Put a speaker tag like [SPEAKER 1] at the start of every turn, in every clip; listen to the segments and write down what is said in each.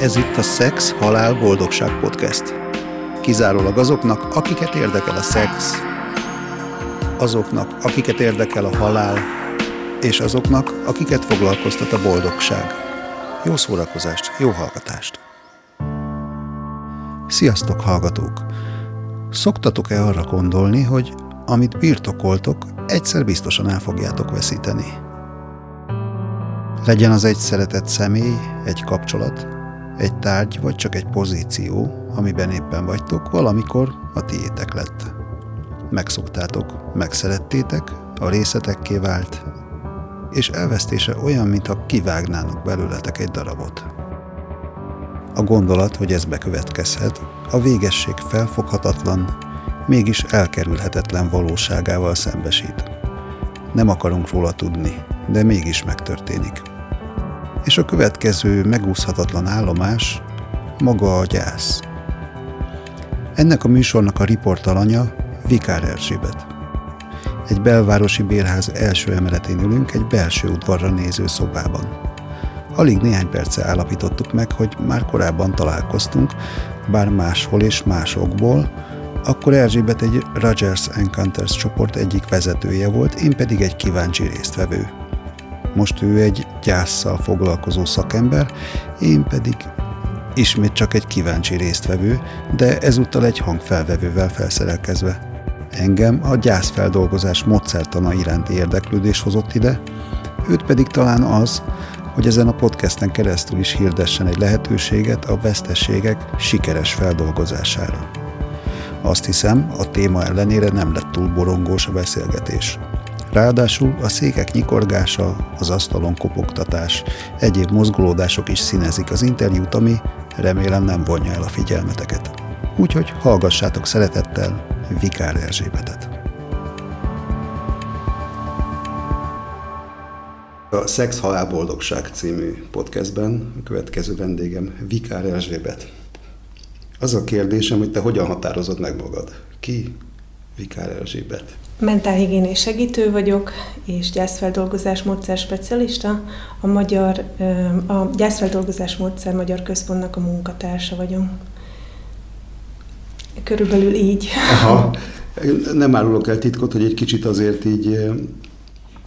[SPEAKER 1] Ez itt a Szex, Halál, Boldogság Podcast. Kizárólag azoknak, akiket érdekel a szex, azoknak, akiket érdekel a halál, és azoknak, akiket foglalkoztat a boldogság. Jó szórakozást, jó hallgatást! Sziasztok, hallgatók! Szoktatok-e arra gondolni, hogy amit birtokoltok, egyszer biztosan el fogjátok veszíteni? Legyen az egy szeretett személy, egy kapcsolat, egy tárgy vagy csak egy pozíció, amiben éppen vagytok, valamikor a tiétek lett. Megszoktátok, megszerettétek, a részetekké vált, és elvesztése olyan, mintha kivágnának belőletek egy darabot. A gondolat, hogy ez bekövetkezhet, a végesség felfoghatatlan, mégis elkerülhetetlen valóságával szembesít. Nem akarunk róla tudni, de mégis megtörténik. És a következő megúszhatatlan állomás maga a gyász. Ennek a műsornak a riportalanya Vikár Erzsébet. Egy belvárosi bérház első emeletén ülünk egy belső udvarra néző szobában. Alig néhány perce állapítottuk meg, hogy már korábban találkoztunk, bár máshol és másokból, akkor Erzsébet egy Rogers Encounters csoport egyik vezetője volt, én pedig egy kíváncsi résztvevő. Most ő egy gyászsal foglalkozó szakember, én pedig ismét csak egy kíváncsi résztvevő, de ezúttal egy hangfelvevővel felszerelkezve. Engem a gyászfeldolgozás módszertana iránti érdeklődés hozott ide, őt pedig talán az, hogy ezen a podcasten keresztül is hirdessen egy lehetőséget a veszteségek sikeres feldolgozására. Azt hiszem, a téma ellenére nem lett túl borongós a beszélgetés. Ráadásul a székek nyikorgása, az asztalon kopogtatás, egyéb mozgolódások is színezik az interjút, ami remélem nem vonja el a figyelmeteket. Úgyhogy hallgassátok szeretettel Vikár Erzsébetet. A Szex Halál Boldogság című podcastben a következő vendégem Vikár Erzsébet. Az a kérdésem, hogy te hogyan határozod meg magad? Ki Vikár Erzsébet?
[SPEAKER 2] Mentálhigiénés segítő vagyok, és gyászfeldolgozás módszer specialista. A, magyar, a gyászfeldolgozás módszer Magyar Központnak a munkatársa vagyok. Körülbelül így.
[SPEAKER 1] Aha. Nem árulok el titkot, hogy egy kicsit azért így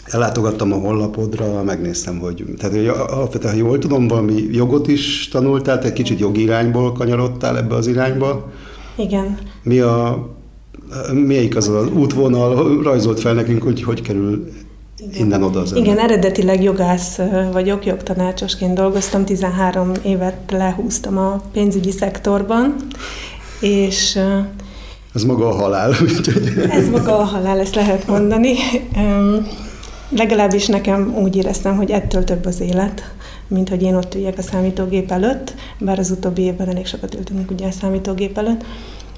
[SPEAKER 1] ellátogattam a honlapodra, megnéztem, hogy, tehát hogy alapvetően, ha jól tudom, valami jogot is tanultál, te egy kicsit jogi irányból kanyarodtál ebbe az irányba.
[SPEAKER 2] Igen.
[SPEAKER 1] Mi a, melyik az az útvonal, rajzolt fel nekünk, hogy hogy kerül innen oda az
[SPEAKER 2] ember. Igen, eredetileg jogász vagyok, jogtanácsosként dolgoztam, 13 évet lehúztam a pénzügyi szektorban, és
[SPEAKER 1] ez maga a halál.
[SPEAKER 2] Ez maga a halál, ezt lehet mondani. Legalábbis nekem úgy éreztem, hogy ettől több az élet, mint hogy én ott üljek a számítógép előtt, bár az utóbbi évben elég sokat ültünk ugye a számítógép előtt.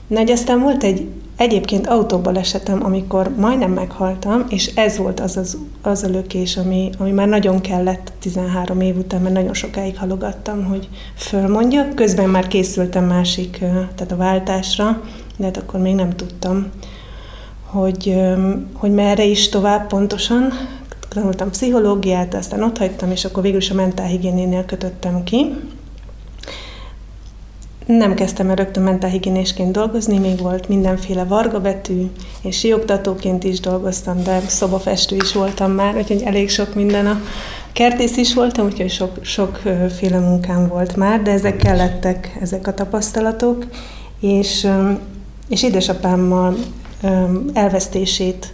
[SPEAKER 2] Na, aztán volt egy egyébként autóbal esetem, amikor majdnem meghaltam, és ez volt az, az, az a lökés, ami, ami már nagyon kellett 13 év után, mert nagyon sokáig halogattam, hogy fölmondjak. Közben már készültem másik, tehát a váltásra, de hát akkor még nem tudtam, hogy, hogy merre is tovább pontosan tanultam pszichológiát, aztán ott hagytam, és akkor végül is a mentálhigiénénél kötöttem ki. Nem kezdtem el rögtön mentálhigiénésként dolgozni, még volt mindenféle vargabetű, és sioktatóként is dolgoztam, de szobafestő is voltam már, úgyhogy elég sok minden a kertész is voltam, úgyhogy sok, sokféle munkám volt már, de ezek kellettek, ezek a tapasztalatok, és, és édesapámmal elvesztését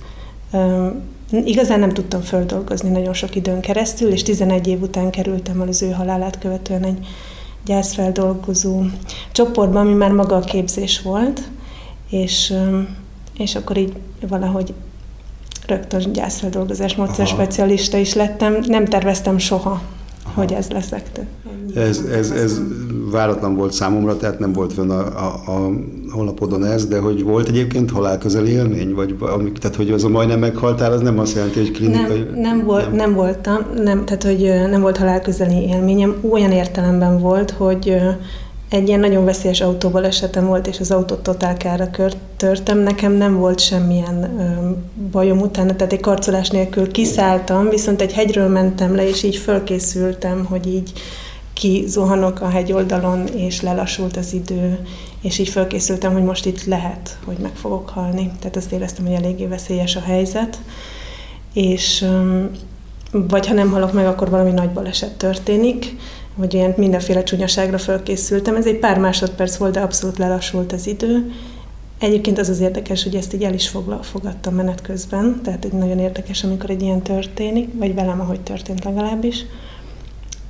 [SPEAKER 2] Igazán nem tudtam földolgozni nagyon sok időn keresztül, és 11 év után kerültem az ő halálát követően egy gyászfeldolgozó csoportban, ami már maga a képzés volt, és, és akkor így valahogy rögtön gyászfeldolgozás módszer specialista is lettem. Nem terveztem soha, Aha. Hogy ez leszek.
[SPEAKER 1] Ez, ez, ez váratlan volt számomra, tehát nem volt fönn a, a, a honlapodon ez, de hogy volt egyébként halálközeli élmény, vagy amik, tehát hogy az a majdnem meghaltál, az nem azt jelenti, hogy klinikai...
[SPEAKER 2] Nem, nem, volt, nem. nem voltam, nem, tehát hogy nem volt halálközeli élményem, olyan értelemben volt, hogy egy ilyen nagyon veszélyes autóval esetem volt, és az autót totálkára törtem. Nekem nem volt semmilyen ö, bajom utána, tehát egy karcolás nélkül kiszálltam, viszont egy hegyről mentem le, és így fölkészültem, hogy így kizuhanok a hegyoldalon, és lelassult az idő, és így felkészültem, hogy most itt lehet, hogy meg fogok halni. Tehát azt éreztem, hogy eléggé veszélyes a helyzet, és vagy ha nem halok meg, akkor valami nagy baleset történik, vagy ilyen mindenféle csúnyaságra felkészültem. Ez egy pár másodperc volt, de abszolút lelassult az idő. Egyébként az az érdekes, hogy ezt így el is fogadtam menet közben, tehát egy nagyon érdekes, amikor egy ilyen történik, vagy velem, ahogy történt legalábbis.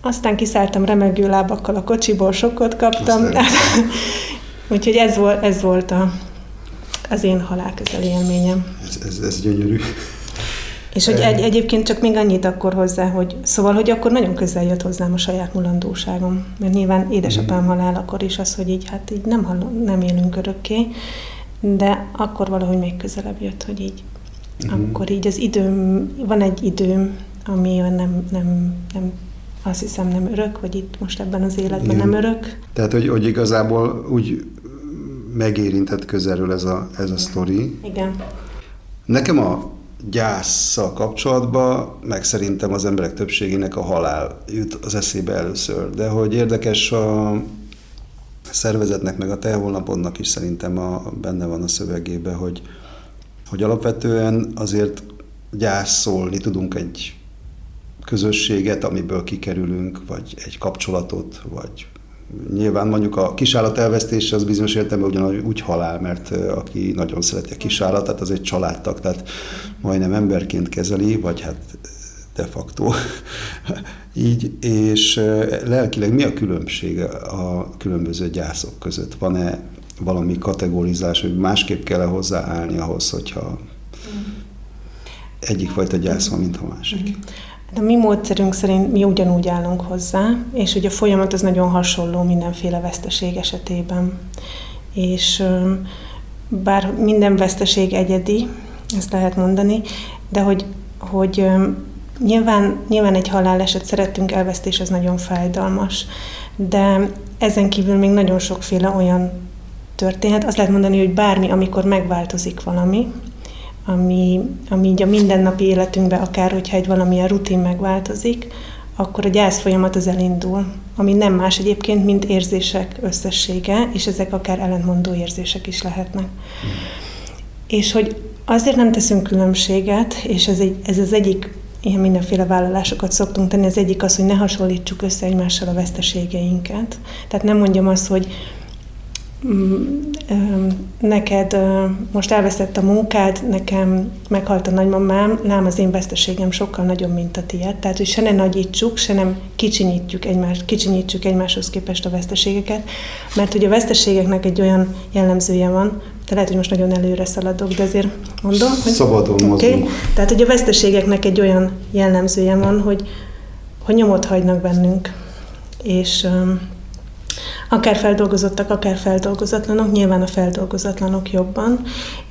[SPEAKER 2] Aztán kiszálltam remegő lábakkal a kocsiból, sokkot kaptam. Úgyhogy ez volt, ez volt a, az én halálközeli élményem.
[SPEAKER 1] Ez, ez, ez gyönyörű.
[SPEAKER 2] És hogy egy, egyébként csak még annyit akkor hozzá, hogy szóval, hogy akkor nagyon közel jött hozzám a saját mulandóságom. Mert nyilván édesapám mhm. halál akkor is az, hogy így hát így nem, hall, nem élünk örökké, de akkor valahogy még közelebb jött, hogy így uh-huh. akkor így az időm, van egy időm, ami nem, nem, nem azt hiszem nem örök, vagy itt most ebben az életben Igen. nem örök.
[SPEAKER 1] Tehát, hogy, hogy igazából úgy megérintett közelről ez a, ez a sztori.
[SPEAKER 2] Igen.
[SPEAKER 1] Nekem a gyászsal kapcsolatban, meg szerintem az emberek többségének a halál jut az eszébe először. De hogy érdekes a szervezetnek, meg a te holnapodnak is szerintem a, benne van a szövegébe, hogy, hogy alapvetően azért gyászolni tudunk egy közösséget, amiből kikerülünk, vagy egy kapcsolatot, vagy Nyilván mondjuk a kisállat elvesztése az bizonyos értelemben ugyanúgy úgy halál, mert aki nagyon szereti a kisállatot, az egy családtag, tehát majdnem emberként kezeli, vagy hát de facto így, és lelkileg mi a különbség a különböző gyászok között? Van-e valami kategorizás, hogy másképp kell -e hozzáállni ahhoz, hogyha egyik fajta gyász van, mint a másik?
[SPEAKER 2] A mi módszerünk szerint mi ugyanúgy állunk hozzá, és hogy a folyamat az nagyon hasonló mindenféle veszteség esetében. És bár minden veszteség egyedi, ezt lehet mondani, de hogy, hogy nyilván, nyilván egy haláleset szerettünk elvesztés, az nagyon fájdalmas, de ezen kívül még nagyon sokféle olyan történhet. Azt lehet mondani, hogy bármi, amikor megváltozik valami, ami, ami így a mindennapi életünkben, akár hogyha egy valamilyen rutin megváltozik, akkor a gyász folyamat az elindul, ami nem más egyébként, mint érzések összessége, és ezek akár ellentmondó érzések is lehetnek. És hogy azért nem teszünk különbséget, és ez, egy, ez az egyik, ilyen mindenféle vállalásokat szoktunk tenni, az egyik az, hogy ne hasonlítsuk össze egymással a veszteségeinket. Tehát nem mondjam azt, hogy neked most elveszett a munkád, nekem meghalt a nagymamám, nem az én veszteségem sokkal nagyobb, mint a tiéd. Tehát, hogy se ne nagyítsuk, se nem kicsinyítjük, egymás, kicsinyítsük egymáshoz képest a veszteségeket, mert hogy a veszteségeknek egy olyan jellemzője van, te lehet, hogy most nagyon előre szaladok, de azért mondom,
[SPEAKER 1] hogy... Szabadon okay.
[SPEAKER 2] Tehát, hogy a veszteségeknek egy olyan jellemzője van, hogy, hogy nyomot hagynak bennünk. És akár feldolgozottak, akár feldolgozatlanok, nyilván a feldolgozatlanok jobban,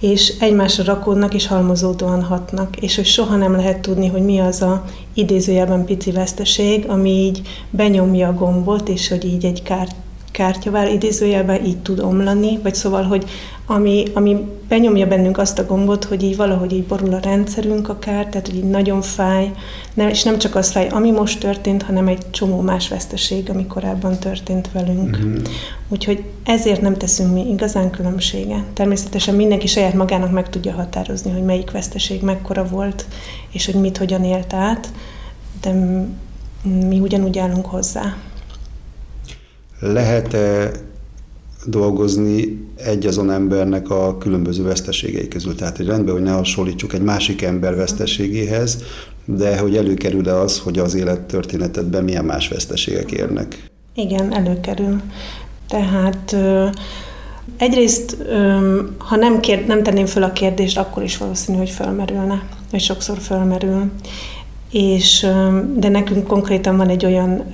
[SPEAKER 2] és egymásra rakódnak és halmozódóan hatnak, és hogy soha nem lehet tudni, hogy mi az a idézőjelben pici veszteség, ami így benyomja a gombot, és hogy így egy kárt kártyavár idézőjelben így tud omlani, vagy szóval, hogy ami, ami benyomja bennünk azt a gombot, hogy így valahogy így borul a rendszerünk akár, tehát hogy így nagyon fáj, nem, és nem csak az fáj, ami most történt, hanem egy csomó más veszteség, ami korábban történt velünk. Mm-hmm. Úgyhogy ezért nem teszünk mi igazán különbsége. Természetesen mindenki saját magának meg tudja határozni, hogy melyik veszteség mekkora volt, és hogy mit hogyan élt át, de mi ugyanúgy állunk hozzá.
[SPEAKER 1] Lehet-e dolgozni egy azon embernek a különböző veszteségei közül. Tehát, hogy rendben, hogy ne hasonlítsuk egy másik ember veszteségéhez, de hogy előkerül-e az, hogy az élettörténetedben milyen más veszteségek érnek?
[SPEAKER 2] Igen, előkerül. Tehát egyrészt, ha nem, kér, nem tenném föl a kérdést, akkor is valószínű, hogy fölmerülne, vagy sokszor fölmerül. És, de nekünk konkrétan van egy olyan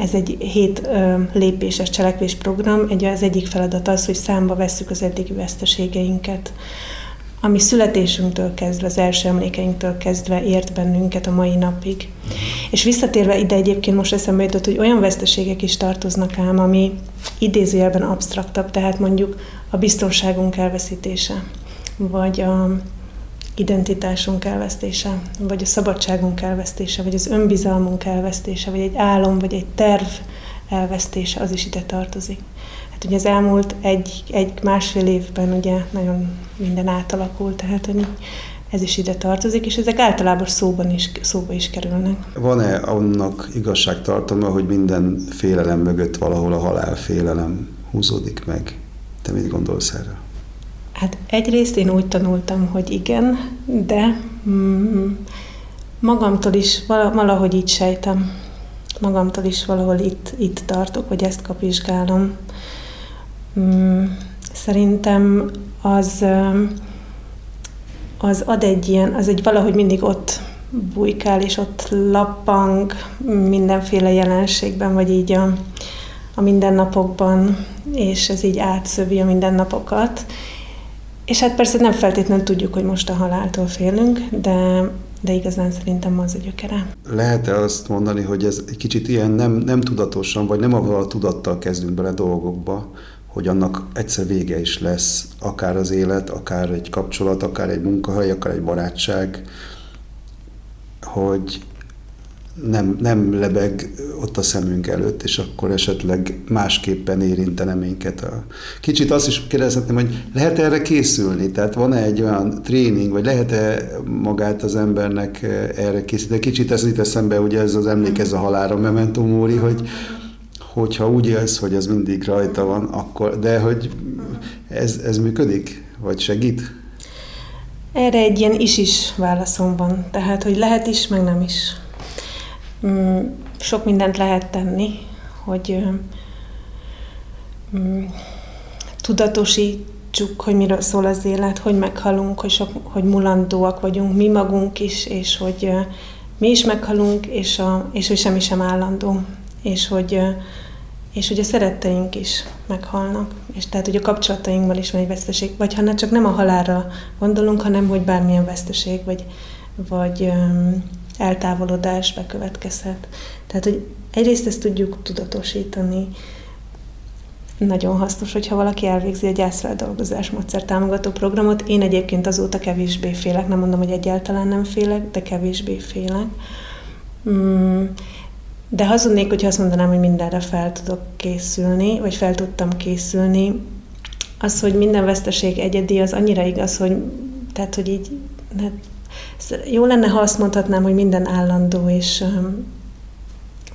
[SPEAKER 2] ez egy hét lépéses cselekvésprogram. Egy, az egyik feladat az, hogy számba vesszük az eddigi veszteségeinket, ami születésünktől kezdve, az első emlékeinktől kezdve ért bennünket a mai napig. És visszatérve ide egyébként most eszembe jutott, hogy olyan veszteségek is tartoznak ám, ami idézőjelben absztraktabb, tehát mondjuk a biztonságunk elveszítése, vagy a, identitásunk elvesztése, vagy a szabadságunk elvesztése, vagy az önbizalmunk elvesztése, vagy egy álom, vagy egy terv elvesztése, az is ide tartozik. Hát ugye az elmúlt egy, egy másfél évben ugye nagyon minden átalakult, tehát hogy ez is ide tartozik, és ezek általában szóban is, szóba is kerülnek.
[SPEAKER 1] Van-e annak igazságtartalma, hogy minden félelem mögött valahol a halálfélelem húzódik meg? Te mit gondolsz erre?
[SPEAKER 2] Hát egyrészt én úgy tanultam, hogy igen, de mm, magamtól is valahogy így sejtem. Magamtól is valahol itt, itt tartok, hogy ezt kapizsgálom. Mm, szerintem az, az ad egy ilyen, az egy valahogy mindig ott bujkál, és ott lappang mindenféle jelenségben, vagy így a, a mindennapokban, és ez így átszövi a mindennapokat. És hát persze nem feltétlenül tudjuk, hogy most a haláltól félünk, de, de igazán szerintem az a gyökere.
[SPEAKER 1] Lehet-e azt mondani, hogy ez egy kicsit ilyen nem, nem tudatosan, vagy nem avval a tudattal kezdünk bele dolgokba, hogy annak egyszer vége is lesz, akár az élet, akár egy kapcsolat, akár egy munkahely, akár egy barátság, hogy nem, nem lebeg ott a szemünk előtt, és akkor esetleg másképpen érintene minket. A... Kicsit azt is kérdezhetném, hogy lehet erre készülni? Tehát van-e egy olyan tréning, vagy lehet-e magát az embernek erre készíteni? Kicsit ez itt eszembe, ugye ez az emlékez a halára, Memento Mori, hogy hogyha úgy élsz, hogy ez mindig rajta van, akkor, de hogy ez, ez működik? Vagy segít?
[SPEAKER 2] Erre egy ilyen is-is válaszom van. Tehát, hogy lehet is, meg nem is. Mm, sok mindent lehet tenni, hogy mm, tudatosítsuk, hogy miről szól az élet, hogy meghalunk, hogy, sok, hogy mulandóak vagyunk mi magunk is, és hogy mi is meghalunk, és, a, és hogy semmi sem állandó, és hogy, és hogy a szeretteink is meghalnak, és tehát hogy a kapcsolatainkban is van egy veszteség, vagy ha ne csak nem a halálra gondolunk, hanem hogy bármilyen veszteség, vagy, vagy eltávolodás bekövetkezhet. Tehát, hogy egyrészt ezt tudjuk tudatosítani, nagyon hasznos, hogyha valaki elvégzi a gyászfeldolgozás módszer támogató programot. Én egyébként azóta kevésbé félek, nem mondom, hogy egyáltalán nem félek, de kevésbé félek. Mm, de hazudnék, hogyha azt mondanám, hogy mindenre fel tudok készülni, vagy fel tudtam készülni. Az, hogy minden veszteség egyedi, az annyira igaz, hogy tehát, hogy így hát jó lenne, ha azt mondhatnám, hogy minden állandó, és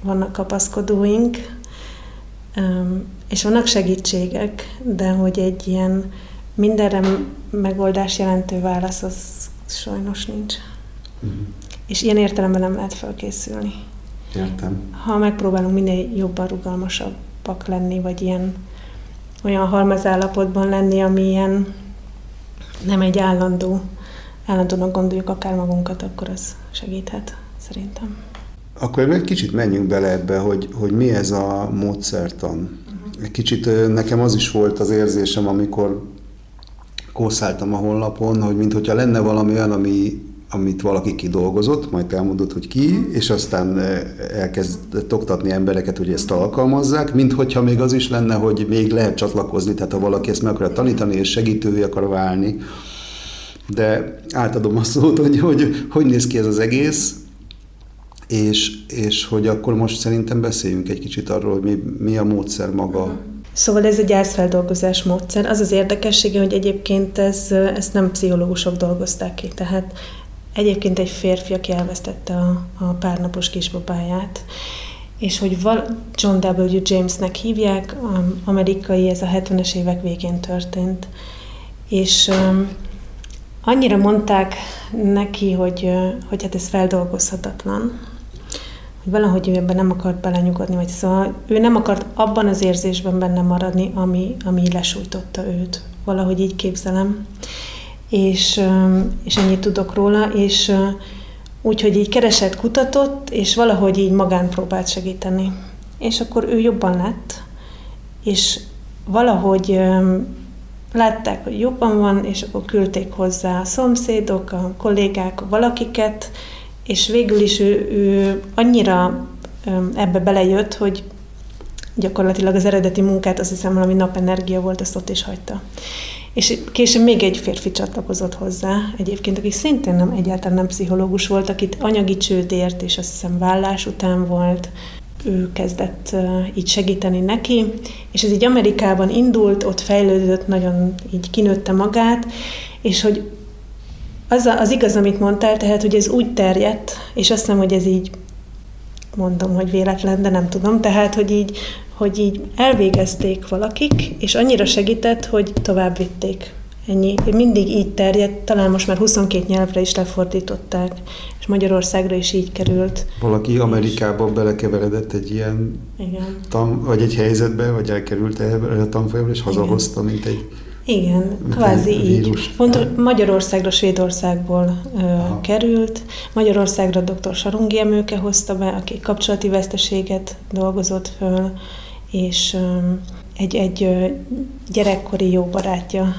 [SPEAKER 2] vannak kapaszkodóink, és vannak segítségek, de hogy egy ilyen mindenre megoldás jelentő válasz, az sajnos nincs. Mm. És ilyen értelemben nem lehet felkészülni.
[SPEAKER 1] Értem.
[SPEAKER 2] Ha megpróbálunk minél jobban rugalmasabbak lenni, vagy ilyen olyan halmazállapotban lenni, ami ilyen nem egy állandó állandóan gondoljuk akár magunkat, akkor az segíthet, szerintem.
[SPEAKER 1] Akkor egy kicsit menjünk bele ebbe, hogy, hogy mi ez a módszertan. Egy kicsit nekem az is volt az érzésem, amikor kószáltam a honlapon, hogy mintha lenne valami olyan, ami, amit valaki kidolgozott, majd elmondott, hogy ki, és aztán elkezdett oktatni embereket, hogy ezt alkalmazzák, mint hogyha még az is lenne, hogy még lehet csatlakozni, tehát ha valaki ezt meg akarja tanítani, és segítővé akar válni, de átadom a szót, hogy, hogy hogy néz ki ez az egész, és, és hogy akkor most szerintem beszéljünk egy kicsit arról, hogy mi, mi a módszer maga.
[SPEAKER 2] Szóval ez egy gyászfeldolgozás módszer. Az az érdekessége, hogy egyébként ez, ezt nem pszichológusok dolgozták ki, tehát egyébként egy férfi, aki elvesztette a, a párnapos kisbabáját, és hogy John W. Jamesnek hívják, amerikai, ez a 70-es évek végén történt, és annyira mondták neki, hogy, hogy hát ez feldolgozhatatlan, hogy valahogy ő ebben nem akart belenyugodni, vagy szóval ő nem akart abban az érzésben benne maradni, ami, ami lesújtotta őt. Valahogy így képzelem. És, és ennyit tudok róla, és úgyhogy így keresett, kutatott, és valahogy így magán próbált segíteni. És akkor ő jobban lett, és valahogy látták, hogy jobban van, és akkor küldték hozzá a szomszédok, a kollégák, valakiket, és végül is ő, ő annyira ebbe belejött, hogy gyakorlatilag az eredeti munkát, azt hiszem valami napenergia volt, azt ott is hagyta. És később még egy férfi csatlakozott hozzá, egyébként, aki szintén nem egyáltalán nem pszichológus volt, akit anyagi csődért, és azt hiszem vállás után volt, ő kezdett így segíteni neki, és ez így Amerikában indult, ott fejlődött, nagyon így kinőtte magát, és hogy az, az igaz, amit mondtál, tehát, hogy ez úgy terjedt, és azt hiszem, hogy ez így mondom, hogy véletlen, de nem tudom, tehát, hogy így, hogy így elvégezték valakik, és annyira segített, hogy tovább vitték. Ennyi. Mindig így terjedt, talán most már 22 nyelvre is lefordították, és Magyarországra is így került.
[SPEAKER 3] Valaki Amerikában belekeveredett egy ilyen
[SPEAKER 2] Igen.
[SPEAKER 3] Tam, vagy egy helyzetbe, vagy elkerült erre a tanfolyamra, és hazahozta, mint egy
[SPEAKER 2] igen, kvázi így. Pont Magyarországra, Svédországból ö, került. Magyarországra dr. Sarungi Emőke hozta be, aki kapcsolati veszteséget dolgozott föl, és ö, egy, egy gyerekkori jó barátja,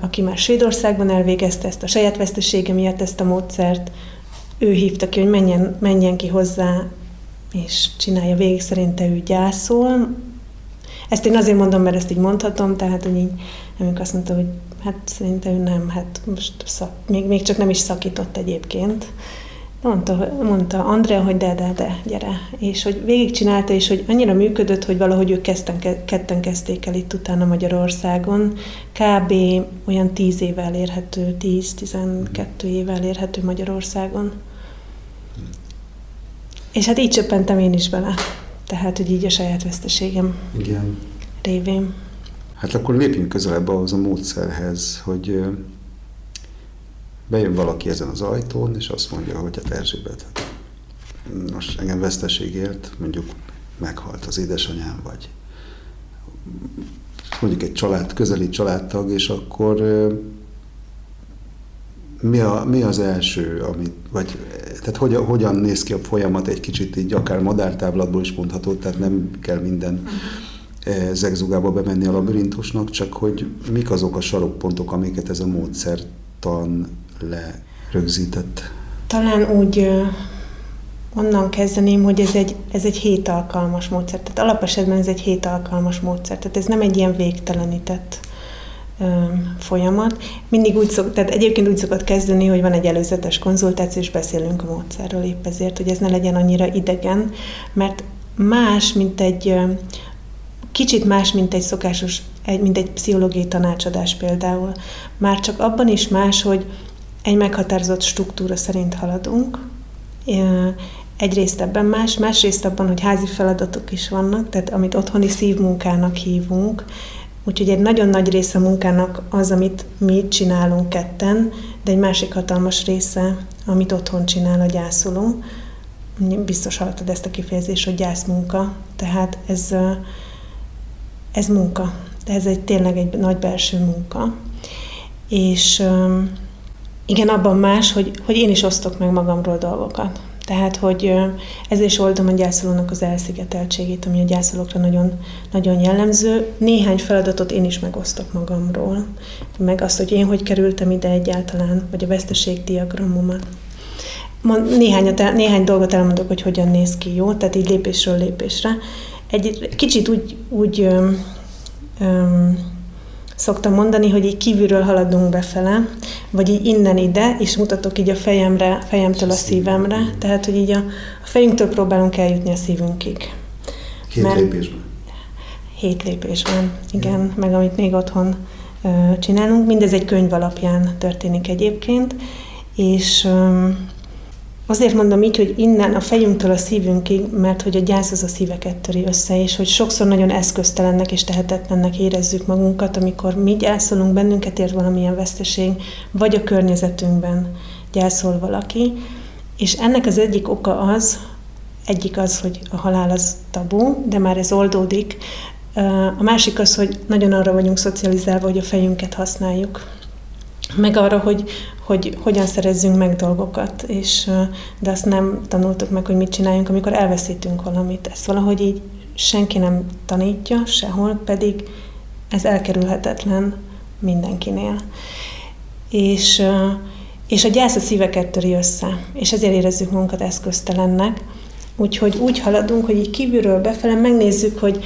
[SPEAKER 2] aki már Svédországban elvégezte ezt a saját vesztesége miatt ezt a módszert, ő hívta ki, hogy menjen, menjen ki hozzá, és csinálja végig, szerinte ő gyászol. Ezt én azért mondom, mert ezt így mondhatom, tehát, hogy így amikor azt mondta, hogy hát szerintem ő nem, hát most szak, még, még csak nem is szakított egyébként. Mondta, mondta Andrea, hogy de, de, de, gyere. És hogy végigcsinálta, és hogy annyira működött, hogy valahogy ők kezdten, ketten kezdték el itt utána Magyarországon. Kb. olyan 10 éve elérhető, 10-12 éve elérhető Magyarországon. És hát így csöppentem én is bele. Tehát, hogy így a saját veszteségem
[SPEAKER 3] Igen.
[SPEAKER 2] révén.
[SPEAKER 3] Hát akkor lépjünk közelebb ahhoz a módszerhez, hogy bejön valaki ezen az ajtón, és azt mondja, hogy hát Erzsébet, hát most engem veszteségért, mondjuk meghalt az édesanyám, vagy mondjuk egy család, közeli családtag, és akkor mi, a, mi az első, amit, vagy tehát hogyan, hogyan néz ki a folyamat egy kicsit így, akár madártávlatból is mondható, tehát nem kell minden uh-huh zegzugába bemenni a labirintusnak, csak hogy mik azok a sarokpontok, amiket ez a módszertan lerögzített.
[SPEAKER 2] Talán úgy onnan kezdeném, hogy ez egy, ez egy hét alkalmas módszer. Tehát alapesetben ez egy hét alkalmas módszer. Tehát ez nem egy ilyen végtelenített folyamat. Mindig úgy szok, tehát egyébként úgy szokott kezdeni, hogy van egy előzetes konzultáció, és beszélünk a módszerről épp ezért, hogy ez ne legyen annyira idegen, mert más, mint egy Kicsit más, mint egy szokásos, mint egy pszichológiai tanácsadás például. Már csak abban is más, hogy egy meghatározott struktúra szerint haladunk. Egyrészt ebben más, másrészt abban, hogy házi feladatok is vannak, tehát amit otthoni szívmunkának hívunk, Úgyhogy egy nagyon nagy része a munkának az, amit mi csinálunk ketten, de egy másik hatalmas része, amit otthon csinál a gyászoló. Biztos hallottad ezt a kifejezést, hogy gyászmunka. Tehát ez ez munka. De ez egy tényleg egy nagy belső munka. És igen, abban más, hogy, hogy én is osztok meg magamról dolgokat. Tehát, hogy ez is oldom a gyászolónak az elszigeteltségét, ami a gyászolókra nagyon, nagyon jellemző. Néhány feladatot én is megosztok magamról, meg azt, hogy én hogy kerültem ide egyáltalán, vagy a veszteségdiagramomat. Néhány, néhány dolgot elmondok, hogy hogyan néz ki, jó? Tehát így lépésről lépésre egy kicsit úgy, úgy öm, öm, szoktam mondani, hogy így kívülről haladunk befele, vagy így innen ide, és mutatok így a fejemre, fejemtől a szívemre, tehát, hogy így a, a fejünktől próbálunk eljutni a szívünkig.
[SPEAKER 3] Hét Mert lépésben?
[SPEAKER 2] Hét lépésben, igen, ja. meg amit még otthon ö, csinálunk. Mindez egy könyv alapján történik egyébként, és ö, Azért mondom így, hogy innen a fejünktől a szívünkig, mert hogy a gyász az a szíveket töri össze, és hogy sokszor nagyon eszköztelennek és tehetetlennek érezzük magunkat, amikor mi gyászolunk, bennünket ér valamilyen veszteség, vagy a környezetünkben gyászol valaki. És ennek az egyik oka az, egyik az, hogy a halál az tabu, de már ez oldódik. A másik az, hogy nagyon arra vagyunk szocializálva, hogy a fejünket használjuk meg arra, hogy, hogy hogyan szerezzünk meg dolgokat, és, de azt nem tanultuk meg, hogy mit csináljunk, amikor elveszítünk valamit. Ezt valahogy így senki nem tanítja sehol, pedig ez elkerülhetetlen mindenkinél. És, és a gyász a szíveket töri össze, és ezért érezzük magunkat eszköztelennek. Úgyhogy úgy haladunk, hogy így kívülről befele megnézzük, hogy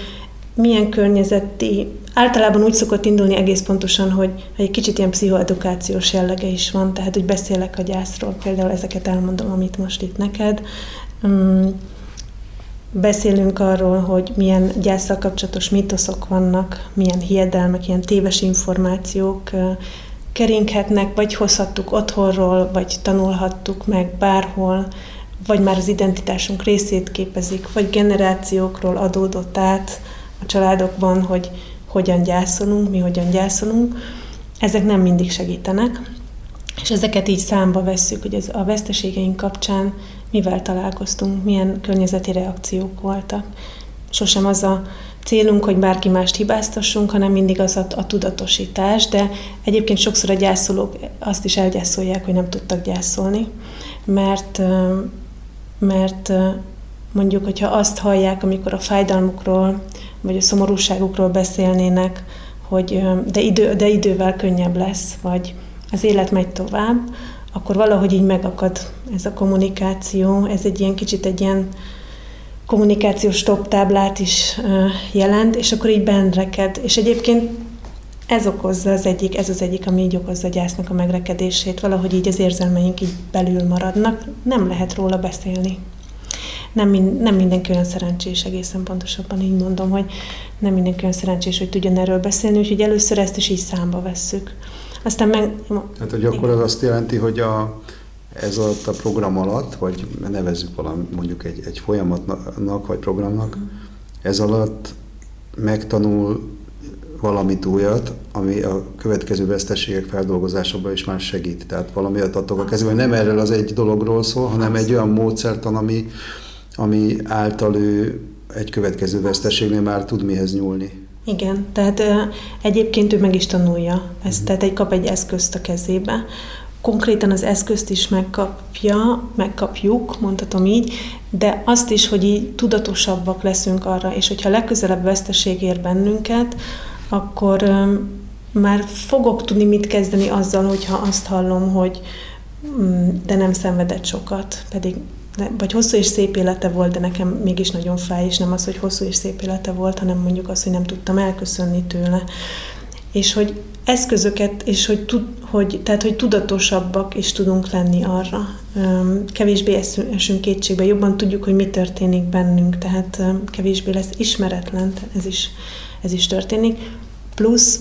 [SPEAKER 2] milyen környezeti, általában úgy szokott indulni egész pontosan, hogy egy kicsit ilyen pszichoedukációs jellege is van, tehát hogy beszélek a gyászról, például ezeket elmondom, amit most itt neked. Um, beszélünk arról, hogy milyen gyászsal kapcsolatos mítoszok vannak, milyen hiedelmek, ilyen téves információk keringhetnek, vagy hozhattuk otthonról, vagy tanulhattuk meg bárhol, vagy már az identitásunk részét képezik, vagy generációkról adódott át a családokban, hogy hogyan gyászolunk, mi hogyan gyászolunk. Ezek nem mindig segítenek, és ezeket így számba vesszük, hogy ez a veszteségeink kapcsán mivel találkoztunk, milyen környezeti reakciók voltak. Sosem az a célunk, hogy bárki mást hibáztassunk, hanem mindig az a, a tudatosítás, de egyébként sokszor a gyászolók azt is elgyászolják, hogy nem tudtak gyászolni, mert, mert mondjuk, hogyha azt hallják, amikor a fájdalmukról, vagy a szomorúságukról beszélnének, hogy de, idő, de idővel könnyebb lesz, vagy az élet megy tovább, akkor valahogy így megakad ez a kommunikáció. Ez egy ilyen kicsit egy ilyen kommunikációs stop táblát is jelent, és akkor így benreked. És egyébként ez okozza az egyik, ez az egyik, ami így okozza a gyásznak a megrekedését. Valahogy így az érzelmeink így belül maradnak, nem lehet róla beszélni. Nem, mind, nem mindenki olyan szerencsés, egészen pontosabban így mondom, hogy nem mindenki olyan szerencsés, hogy tudjon erről beszélni, úgyhogy először ezt is így számba vesszük. Aztán meg...
[SPEAKER 3] Hát, hogy akkor az azt jelenti, hogy a, ez alatt a program alatt, vagy nevezzük valami, mondjuk egy, egy folyamatnak, vagy programnak, uh-huh. ez alatt megtanul valamit újat, ami a következő veszteségek feldolgozásában is már segít. Tehát valami adtok a kezében. Nem erről az egy dologról szól, hanem egy olyan módszertan, ami, ami által ő egy következő veszteségnél már tud mihez nyúlni.
[SPEAKER 2] Igen, tehát egyébként ő meg is tanulja ezt, mm. tehát egy kap egy eszközt a kezébe. Konkrétan az eszközt is megkapja, megkapjuk, mondhatom így, de azt is, hogy így tudatosabbak leszünk arra, és hogyha legközelebb veszteség ér bennünket, akkor már fogok tudni mit kezdeni azzal, hogyha azt hallom, hogy mm, de nem szenvedett sokat, pedig vagy hosszú és szép élete volt, de nekem mégis nagyon fáj, és nem az, hogy hosszú és szép élete volt, hanem mondjuk az, hogy nem tudtam elköszönni tőle. És hogy eszközöket, és hogy, tud, hogy, tehát, hogy tudatosabbak is tudunk lenni arra. Kevésbé esünk kétségbe, jobban tudjuk, hogy mi történik bennünk, tehát kevésbé lesz ismeretlen, ez is, ez is történik. Plusz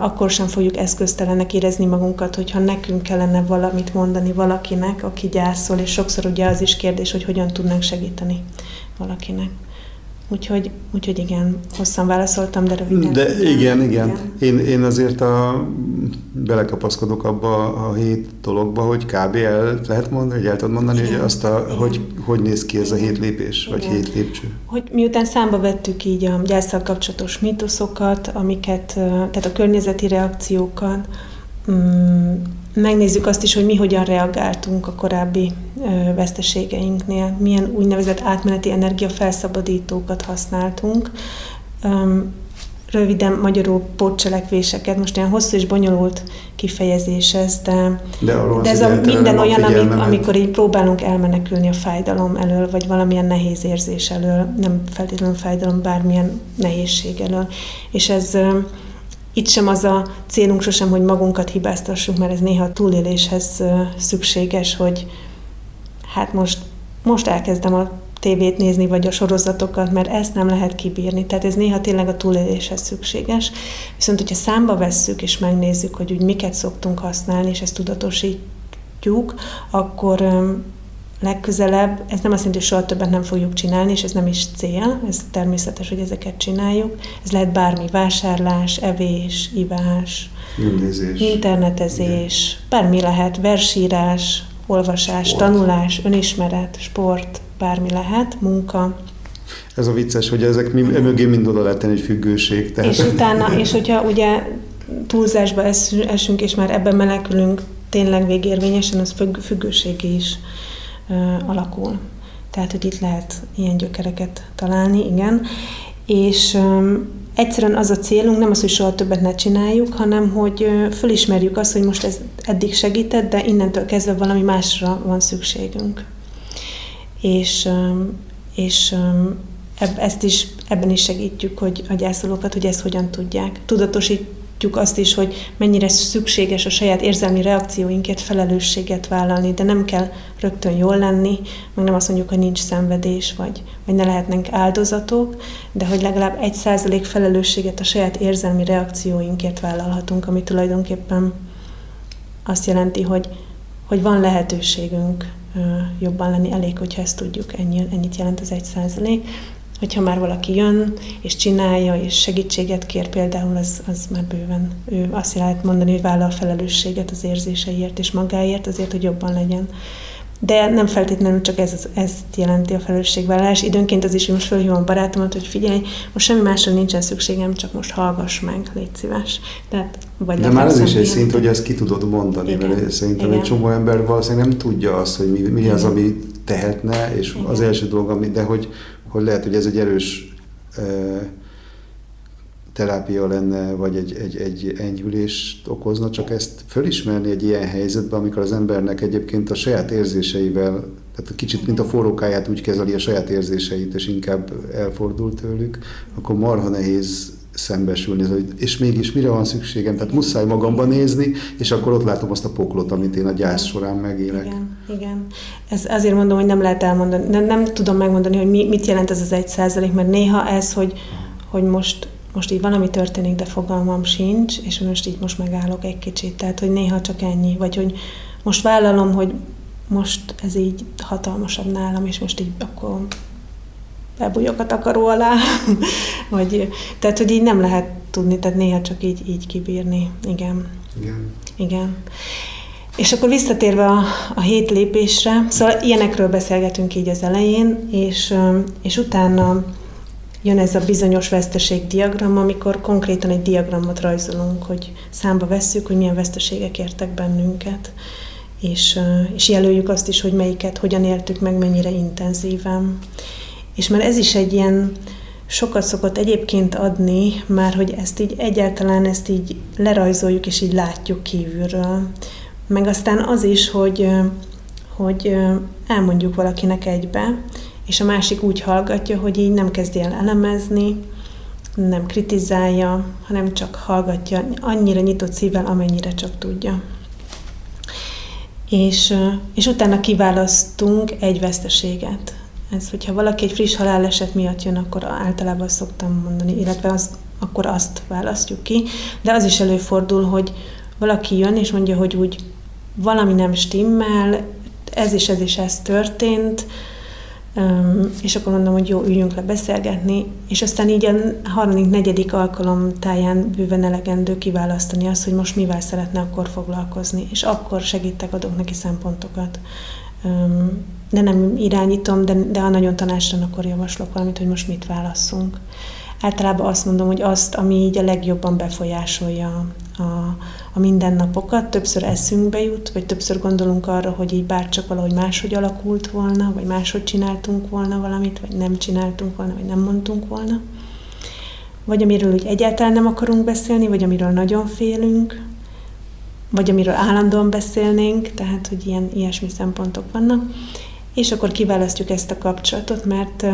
[SPEAKER 2] akkor sem fogjuk eszköztelenek érezni magunkat, hogyha nekünk kellene valamit mondani valakinek, aki gyászol, és sokszor ugye az is kérdés, hogy hogyan tudnánk segíteni valakinek. Úgyhogy, úgyhogy igen, hosszan válaszoltam, de röviden.
[SPEAKER 3] De igen, igen. igen. Én, én azért a, belekapaszkodok abba a hét dologba, hogy kb. el lehet mondani, hogy el tudod mondani, igen. hogy azt a, igen. hogy, hogy néz ki ez a hét lépés, igen. vagy hét lépcső.
[SPEAKER 2] Hogy miután számba vettük így a gyászsal kapcsolatos mitoszokat, amiket, tehát a környezeti reakciókat, mm, megnézzük azt is, hogy mi hogyan reagáltunk a korábbi veszteségeinknél, milyen úgynevezett átmeneti energiafelszabadítókat használtunk. Röviden magyarul pótcselekvéseket, most ilyen hosszú és bonyolult kifejezés ez, de, de, de ez a minden olyan, amik, amikor így próbálunk elmenekülni a fájdalom elől, vagy valamilyen nehéz érzés elől, nem feltétlenül fájdalom, bármilyen nehézség elől. És ez itt sem az a célunk sosem, hogy magunkat hibáztassunk, mert ez néha a túléléshez szükséges, hogy hát most, most elkezdem a tévét nézni, vagy a sorozatokat, mert ezt nem lehet kibírni. Tehát ez néha tényleg a túléléshez szükséges. Viszont, hogyha számba vesszük és megnézzük, hogy úgy miket szoktunk használni, és ezt tudatosítjuk, akkor legközelebb, ez nem azt jelenti, hogy soha többet nem fogjuk csinálni, és ez nem is cél, ez természetes, hogy ezeket csináljuk. Ez lehet bármi, vásárlás, evés, ivás,
[SPEAKER 3] Mindézés.
[SPEAKER 2] internetezés, Igen. bármi lehet, versírás, olvasás, sport. tanulás, önismeret, sport, bármi lehet, munka.
[SPEAKER 3] Ez a vicces, hogy ezek mi, mögé mind oda lehet hogy függőség.
[SPEAKER 2] Tehát. És utána, és hogyha ugye túlzásba esünk, és már ebben menekülünk tényleg végérvényesen, az függőség is alakul. Tehát, hogy itt lehet ilyen gyökereket találni, igen. És egyszerűen az a célunk, nem az, hogy soha többet ne csináljuk, hanem hogy fölismerjük azt, hogy most ez eddig segített, de innentől kezdve valami másra van szükségünk. És, és um, ezt is, ebben is segítjük, hogy a gyászolókat, hogy ezt hogyan tudják. Tudatosítjuk azt is, hogy mennyire szükséges a saját érzelmi reakcióinkért felelősséget vállalni, de nem kell rögtön jól lenni, meg nem azt mondjuk, hogy nincs szenvedés, vagy, vagy ne lehetnek áldozatok, de hogy legalább egy százalék felelősséget a saját érzelmi reakcióinkért vállalhatunk, ami tulajdonképpen azt jelenti, hogy, hogy van lehetőségünk jobban lenni, elég, hogyha ezt tudjuk, ennyi, ennyit jelent az egy százalék. Hogyha már valaki jön, és csinálja, és segítséget kér például, az, az már bőven, ő azt lehet mondani, hogy vállal felelősséget az érzéseiért és magáért, azért, hogy jobban legyen. De nem feltétlenül csak ez, ez jelenti a felelősségvállalás. Időnként az is, hogy most fölhívom a barátomat, hogy figyelj, most semmi másra nincsen szükségem, csak most hallgass meg, légy szíves.
[SPEAKER 1] Tehát, vagy De már ez is egy szint, hogy ezt ki tudod mondani, Igen. mert szerintem Igen. egy csomó ember valószínűleg nem tudja azt, hogy mi, mi az, ami tehetne, és Igen. az első dolog, ami, de hogy, hogy lehet, hogy ez egy erős terápia lenne, vagy egy, egy, egy enyhülést okozna, csak ezt fölismerni egy ilyen helyzetben, amikor az embernek egyébként a saját érzéseivel, tehát kicsit mint a forrókáját úgy kezeli a saját érzéseit, és inkább elfordul tőlük, akkor marha nehéz szembesülni, és mégis mire van szükségem, tehát muszáj magamban nézni, és akkor ott látom azt a poklot, amit én a gyász során megélek.
[SPEAKER 2] Igen, igen. Ez azért mondom, hogy nem lehet elmondani, nem, nem tudom megmondani, hogy mi, mit jelent ez az egy százalék, mert néha ez, hogy, hogy most most így valami történik, de fogalmam sincs, és most így most megállok egy kicsit. Tehát, hogy néha csak ennyi, vagy hogy most vállalom, hogy most ez így hatalmasabb nálam, és most így akkor bebújok a takaró alá, vagy, tehát, hogy így nem lehet tudni, tehát néha csak így, így kibírni. Igen. Igen. Igen. És akkor visszatérve a, a hét lépésre, szóval ilyenekről beszélgetünk így az elején, és, és utána jön ez a bizonyos veszteség diagram, amikor konkrétan egy diagramot rajzolunk, hogy számba vesszük, hogy milyen veszteségek értek bennünket, és, és jelöljük azt is, hogy melyiket hogyan éltük meg, mennyire intenzíven. És már ez is egy ilyen sokat szokott egyébként adni, már hogy ezt így egyáltalán ezt így lerajzoljuk, és így látjuk kívülről. Meg aztán az is, hogy, hogy elmondjuk valakinek egybe, és a másik úgy hallgatja, hogy így nem kezdi el elemezni, nem kritizálja, hanem csak hallgatja annyira nyitott szívvel, amennyire csak tudja. És, és utána kiválasztunk egy veszteséget. Ez, hogyha valaki egy friss haláleset miatt jön, akkor általában szoktam mondani, illetve az, akkor azt választjuk ki. De az is előfordul, hogy valaki jön és mondja, hogy úgy valami nem stimmel, ez is ez is ez történt, és akkor mondom, hogy jó, üljünk le beszélgetni, és aztán így a harmadik, negyedik alkalom táján bőven elegendő kiválasztani azt, hogy most mivel szeretne akkor foglalkozni, és akkor segítek, adok neki szempontokat. De nem irányítom, de, de ha nagyon tanácsra, akkor javaslok valamit, hogy most mit válasszunk. Általában azt mondom, hogy azt, ami így a legjobban befolyásolja a, a mindennapokat, többször eszünkbe jut, vagy többször gondolunk arra, hogy így bárcsak valahogy máshogy alakult volna, vagy máshogy csináltunk volna valamit, vagy nem csináltunk volna, vagy nem mondtunk volna. Vagy amiről úgy egyáltalán nem akarunk beszélni, vagy amiről nagyon félünk, vagy amiről állandóan beszélnénk, tehát hogy ilyen, ilyesmi szempontok vannak. És akkor kiválasztjuk ezt a kapcsolatot, mert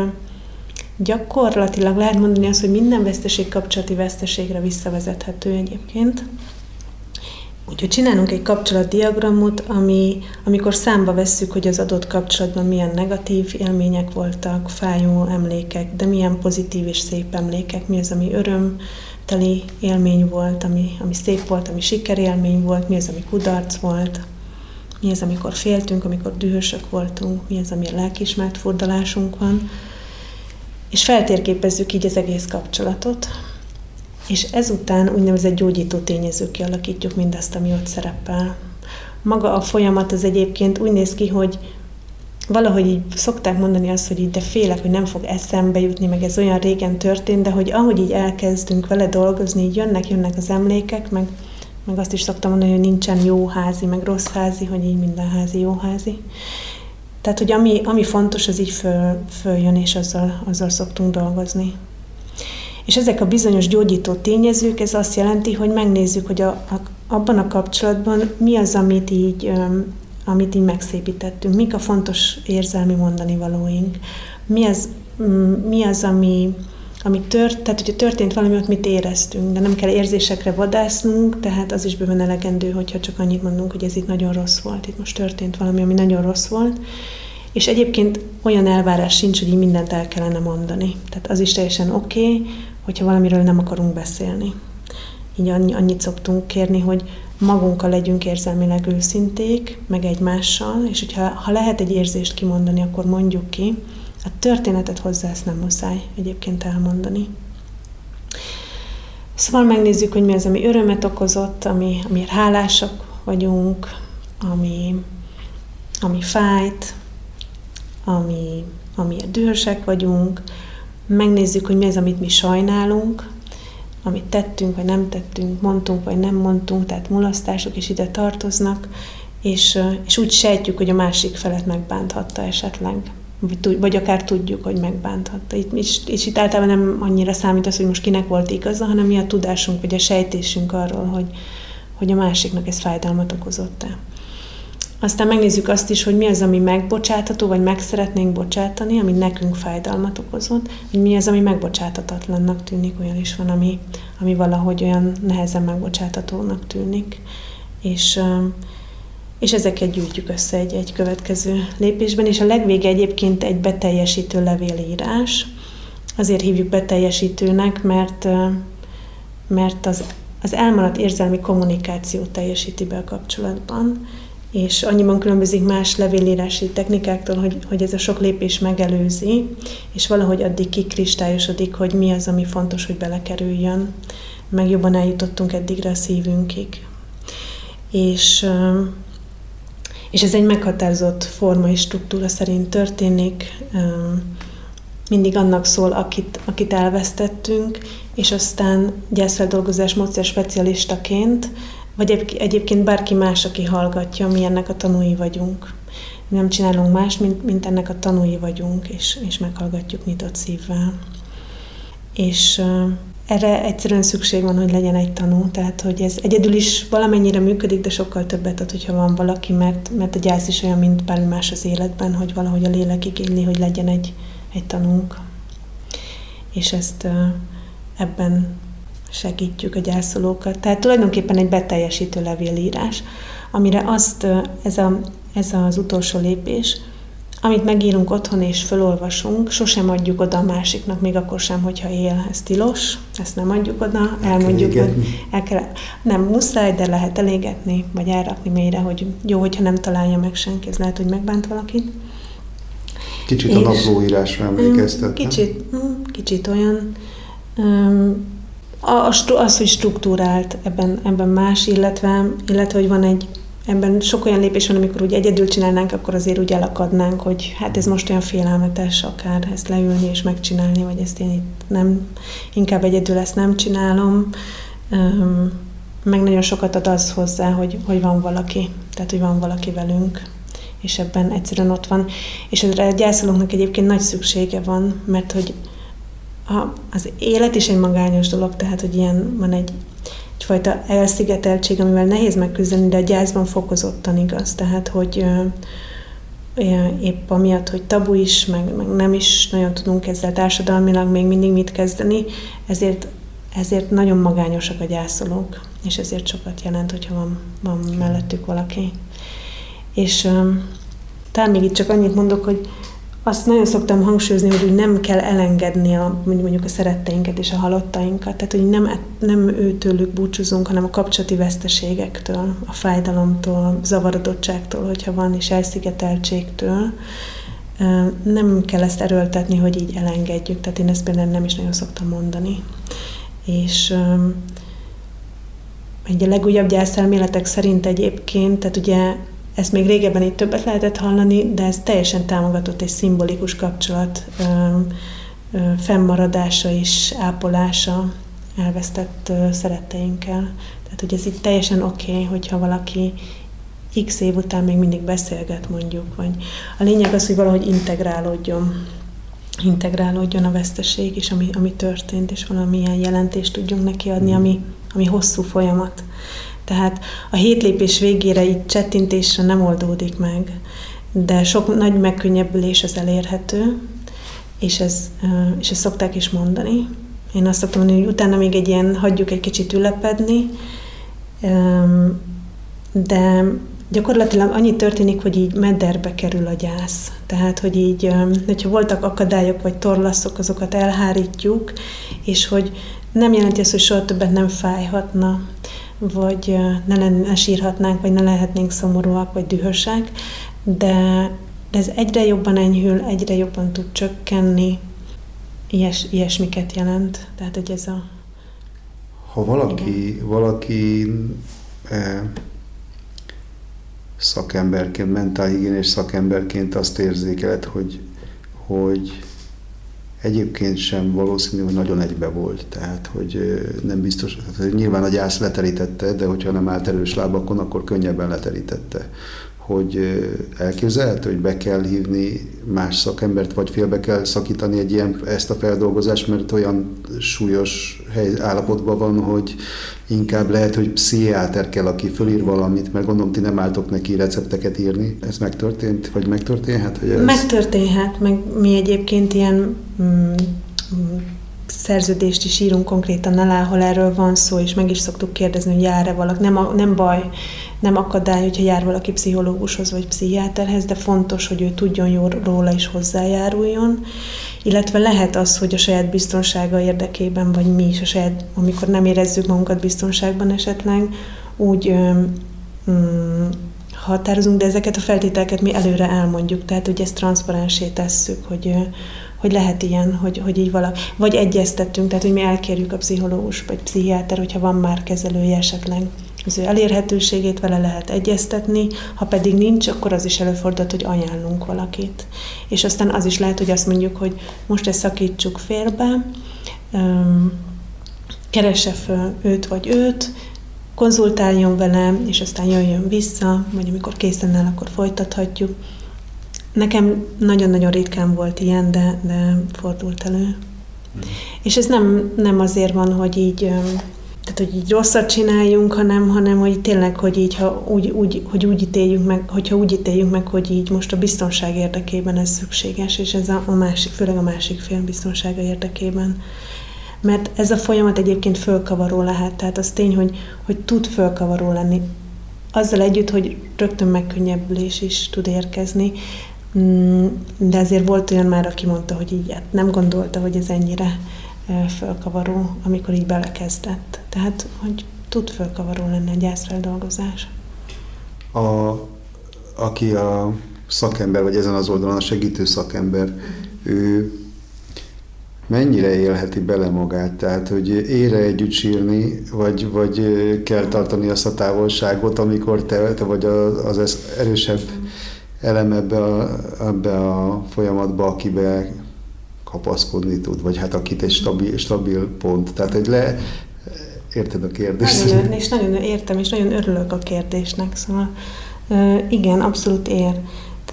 [SPEAKER 2] Gyakorlatilag lehet mondani azt, hogy minden veszteség kapcsolati veszteségre visszavezethető egyébként. Úgyhogy csinálunk egy kapcsolatdiagramot, ami, amikor számba vesszük, hogy az adott kapcsolatban milyen negatív élmények voltak, fájó emlékek, de milyen pozitív és szép emlékek, mi az, ami örömteli élmény volt, ami, ami szép volt, ami sikerélmény volt, mi az, ami kudarc volt, mi az, amikor féltünk, amikor dühösök voltunk, mi az, ami a lelkismert fordulásunk van és feltérképezzük így az egész kapcsolatot, és ezután úgynevezett gyógyító tényezők kialakítjuk mindazt, ami ott szerepel. Maga a folyamat az egyébként úgy néz ki, hogy valahogy így szokták mondani azt, hogy így de félek, hogy nem fog eszembe jutni, meg ez olyan régen történt, de hogy ahogy így elkezdünk vele dolgozni, így jönnek, jönnek az emlékek, meg, meg azt is szoktam mondani, hogy nincsen jó házi, meg rossz házi, hogy így minden házi jó házi. Tehát, hogy ami, ami fontos, az így föl, följön, és azzal, azzal szoktunk dolgozni. És ezek a bizonyos gyógyító tényezők, ez azt jelenti, hogy megnézzük, hogy a, a, abban a kapcsolatban mi az, amit így, amit így megszépítettünk, mik a fontos érzelmi mondani valóink, mi az, mm, mi az, ami, ami tört, tehát hogyha történt valami, ott mit éreztünk, de nem kell érzésekre vadásznunk, tehát az is bőven elegendő, hogyha csak annyit mondunk, hogy ez itt nagyon rossz volt, itt most történt valami, ami nagyon rossz volt, és egyébként olyan elvárás sincs, hogy így mindent el kellene mondani. Tehát az is teljesen oké, okay, hogyha valamiről nem akarunk beszélni. Így annyit szoktunk kérni, hogy magunkkal legyünk érzelmileg őszinték, meg egymással, és hogyha ha lehet egy érzést kimondani, akkor mondjuk ki. A történetet hozzá ezt nem muszáj egyébként elmondani. Szóval megnézzük, hogy mi az, ami örömet okozott, ami, amiért hálásak vagyunk, ami, ami fájt, ami, amiért dühösek vagyunk, megnézzük, hogy mi az, amit mi sajnálunk, amit tettünk, vagy nem tettünk, mondtunk, vagy nem mondtunk, tehát mulasztások is ide tartoznak, és, és úgy sejtjük, hogy a másik felet megbánthatta esetleg, vagy, vagy akár tudjuk, hogy megbánthatta. Itt, és, és itt általában nem annyira számít az, hogy most kinek volt igaza, hanem mi a tudásunk, vagy a sejtésünk arról, hogy, hogy a másiknak ez fájdalmat okozott-e. Aztán megnézzük azt is, hogy mi az, ami megbocsátható, vagy meg szeretnénk bocsátani, ami nekünk fájdalmat okozott, hogy mi az, ami megbocsátatatlannak tűnik, olyan is van, ami, ami valahogy olyan nehezen megbocsátatónak tűnik. És, és ezeket gyűjtjük össze egy, egy következő lépésben, és a legvége egyébként egy beteljesítő levélírás. Azért hívjuk beteljesítőnek, mert, mert az, az elmaradt érzelmi kommunikációt teljesíti be a kapcsolatban, és annyiban különbözik más levélírási technikáktól, hogy, hogy ez a sok lépés megelőzi, és valahogy addig kikristályosodik, hogy mi az, ami fontos, hogy belekerüljön, meg jobban eljutottunk eddigre a szívünkig. És, és ez egy meghatározott forma és struktúra szerint történik, mindig annak szól, akit, akit elvesztettünk, és aztán gyászfeldolgozás módszer specialistaként vagy egyébként bárki más, aki hallgatja, mi ennek a tanúi vagyunk. Mi nem csinálunk más, mint, mint ennek a tanúi vagyunk, és, és meghallgatjuk nyitott szívvel. És uh, erre egyszerűen szükség van, hogy legyen egy tanú, tehát hogy ez egyedül is valamennyire működik, de sokkal többet ad, hogyha van valaki, mert, mert a gyász is olyan, mint bármi más az életben, hogy valahogy a lélek igényli, hogy legyen egy, egy tanunk. És ezt uh, ebben segítjük a gyászolókat. Tehát tulajdonképpen egy beteljesítő levélírás, amire azt, ez, a, ez az utolsó lépés, amit megírunk otthon és felolvasunk, sosem adjuk oda a másiknak, még akkor sem, hogyha él. Ez tilos, ezt nem adjuk oda, elmondjuk, hogy el kell, nem muszáj, de lehet elégetni, vagy elrakni mélyre, hogy jó, hogyha nem találja meg senki, ez lehet, hogy megbánt valakit.
[SPEAKER 1] Kicsit és, a naplóírásra emlékeztet,
[SPEAKER 2] Kicsit, kicsit olyan, az, hogy struktúrált ebben, ebben más, illetve, illetve, hogy van egy, ebben sok olyan lépés van, amikor úgy egyedül csinálnánk, akkor azért úgy elakadnánk, hogy hát ez most olyan félelmetes akár ezt leülni és megcsinálni, vagy ezt én itt nem, inkább egyedül ezt nem csinálom. Meg nagyon sokat ad az hozzá, hogy, hogy van valaki, tehát hogy van valaki velünk, és ebben egyszerűen ott van. És a gyászolóknak egyébként nagy szüksége van, mert hogy a, az élet is egy magányos dolog, tehát hogy ilyen van egy egyfajta elszigeteltség, amivel nehéz megküzdeni, de a gyászban fokozottan igaz. Tehát, hogy épp amiatt, hogy tabu is, meg, meg nem is nagyon tudunk ezzel társadalmilag még mindig mit kezdeni, ezért, ezért nagyon magányosak a gyászolók, és ezért sokat jelent, hogyha van, van mellettük valaki. És um, talán még itt csak annyit mondok, hogy azt nagyon szoktam hangsúlyozni, hogy úgy nem kell elengedni a, mondjuk a szeretteinket és a halottainkat, tehát hogy nem, nem őtőlük búcsúzunk, hanem a kapcsolati veszteségektől, a fájdalomtól, zavarodottságtól, hogyha van, és elszigeteltségtől. Nem kell ezt erőltetni, hogy így elengedjük, tehát én ezt például nem is nagyon szoktam mondani. És egy a legújabb gyászelméletek szerint egyébként, tehát ugye ezt még régebben itt többet lehetett hallani, de ez teljesen támogatott egy szimbolikus kapcsolat ö, ö, fennmaradása és ápolása elvesztett ö, szeretteinkkel. Tehát, hogy ez itt teljesen oké, okay, hogyha valaki x év után még mindig beszélget mondjuk, vagy a lényeg az, hogy valahogy integrálódjon integrálódjon a veszteség is, ami, ami történt, és valamilyen jelentést tudjunk neki adni, ami, ami hosszú folyamat. Tehát a hét lépés végére így csettintésre nem oldódik meg, de sok nagy megkönnyebbülés az elérhető, és, ez, és ezt szokták is mondani. Én azt szoktam mondani, hogy utána még egy ilyen hagyjuk egy kicsit ülepedni, de gyakorlatilag annyi történik, hogy így mederbe kerül a gyász. Tehát, hogy így, hogyha voltak akadályok vagy torlaszok, azokat elhárítjuk, és hogy nem jelenti azt, hogy soha többet nem fájhatna, vagy ne, ne sírhatnánk, vagy ne lehetnénk szomorúak, vagy dühösek, de, de ez egyre jobban enyhül, egyre jobban tud csökkenni, Ilyes, ilyesmiket jelent. Tehát, hogy ez a...
[SPEAKER 1] Ha valaki, valaki eh, szakemberként, mentálhigiénés szakemberként azt érzékeled, hogy, hogy egyébként sem valószínű, hogy nagyon egybe volt, tehát hogy nem biztos, hogy nyilván a gyász leterítette, de hogyha nem állt erős lábakon, akkor könnyebben leterítette hogy elképzelhető, hogy be kell hívni más szakembert, vagy félbe kell szakítani egy ilyen, ezt a feldolgozást, mert olyan súlyos hely, állapotban van, hogy inkább lehet, hogy pszichiáter kell, aki fölír valamit, mert gondolom ti nem álltok neki recepteket írni. Ez megtörtént, vagy megtörténhet? Hogy ez...
[SPEAKER 2] Megtörténhet, meg mi egyébként ilyen mm, szerződést is írunk konkrétan alá, ahol erről van szó, és meg is szoktuk kérdezni, hogy jár-e valaki. Nem, a, nem baj, nem akadály, hogyha jár valaki pszichológushoz vagy pszichiáterhez, de fontos, hogy ő tudjon jól róla is hozzájáruljon. Illetve lehet az, hogy a saját biztonsága érdekében, vagy mi is a saját, amikor nem érezzük magunkat biztonságban esetleg, úgy mm, határozunk, de ezeket a feltételeket mi előre elmondjuk, tehát hogy ezt transzparensé tesszük, hogy, hogy lehet ilyen, hogy, hogy így valaki, vagy egyeztettünk, tehát hogy mi elkérjük a pszichológus vagy pszichiáter, hogyha van már kezelője esetleg az ő elérhetőségét vele lehet egyeztetni, ha pedig nincs, akkor az is előfordult, hogy ajánlunk valakit. És aztán az is lehet, hogy azt mondjuk, hogy most ezt szakítsuk félbe, keresse föl őt vagy őt, konzultáljon vele, és aztán jöjjön vissza, vagy amikor készen áll, akkor folytathatjuk. Nekem nagyon-nagyon ritkán volt ilyen, de, de fordult elő. Mm. És ez nem, nem azért van, hogy így, tehát, hogy így rosszat csináljunk, hanem, hanem hogy tényleg, hogy így, ha úgy, úgy, hogy úgy ítéljünk meg, hogyha úgy ítéljünk meg, hogy így most a biztonság érdekében ez szükséges, és ez a, a másik, főleg a másik fél biztonsága érdekében. Mert ez a folyamat egyébként fölkavaró lehet, tehát az tény, hogy, hogy tud fölkavaró lenni. Azzal együtt, hogy rögtön megkönnyebbülés is tud érkezni, Mm, de azért volt olyan már, aki mondta, hogy így hát nem gondolta, hogy ez ennyire fölkavaró, amikor így belekezdett. Tehát, hogy tud fölkavaró lenni a gyászfeldolgozás.
[SPEAKER 1] A, aki a szakember, vagy ezen az oldalon a segítő szakember, ő mennyire élheti bele magát, tehát hogy ére együtt sírni, vagy, vagy kell tartani azt a távolságot, amikor te, te vagy az erősebb elem ebbe a, ebbe a folyamatba, akibe kapaszkodni tud, vagy hát akit egy stabil, stabil pont. Tehát egy le, érted a kérdést?
[SPEAKER 2] Nagyon, és nagyon értem, és nagyon örülök a kérdésnek, szóval igen, abszolút ér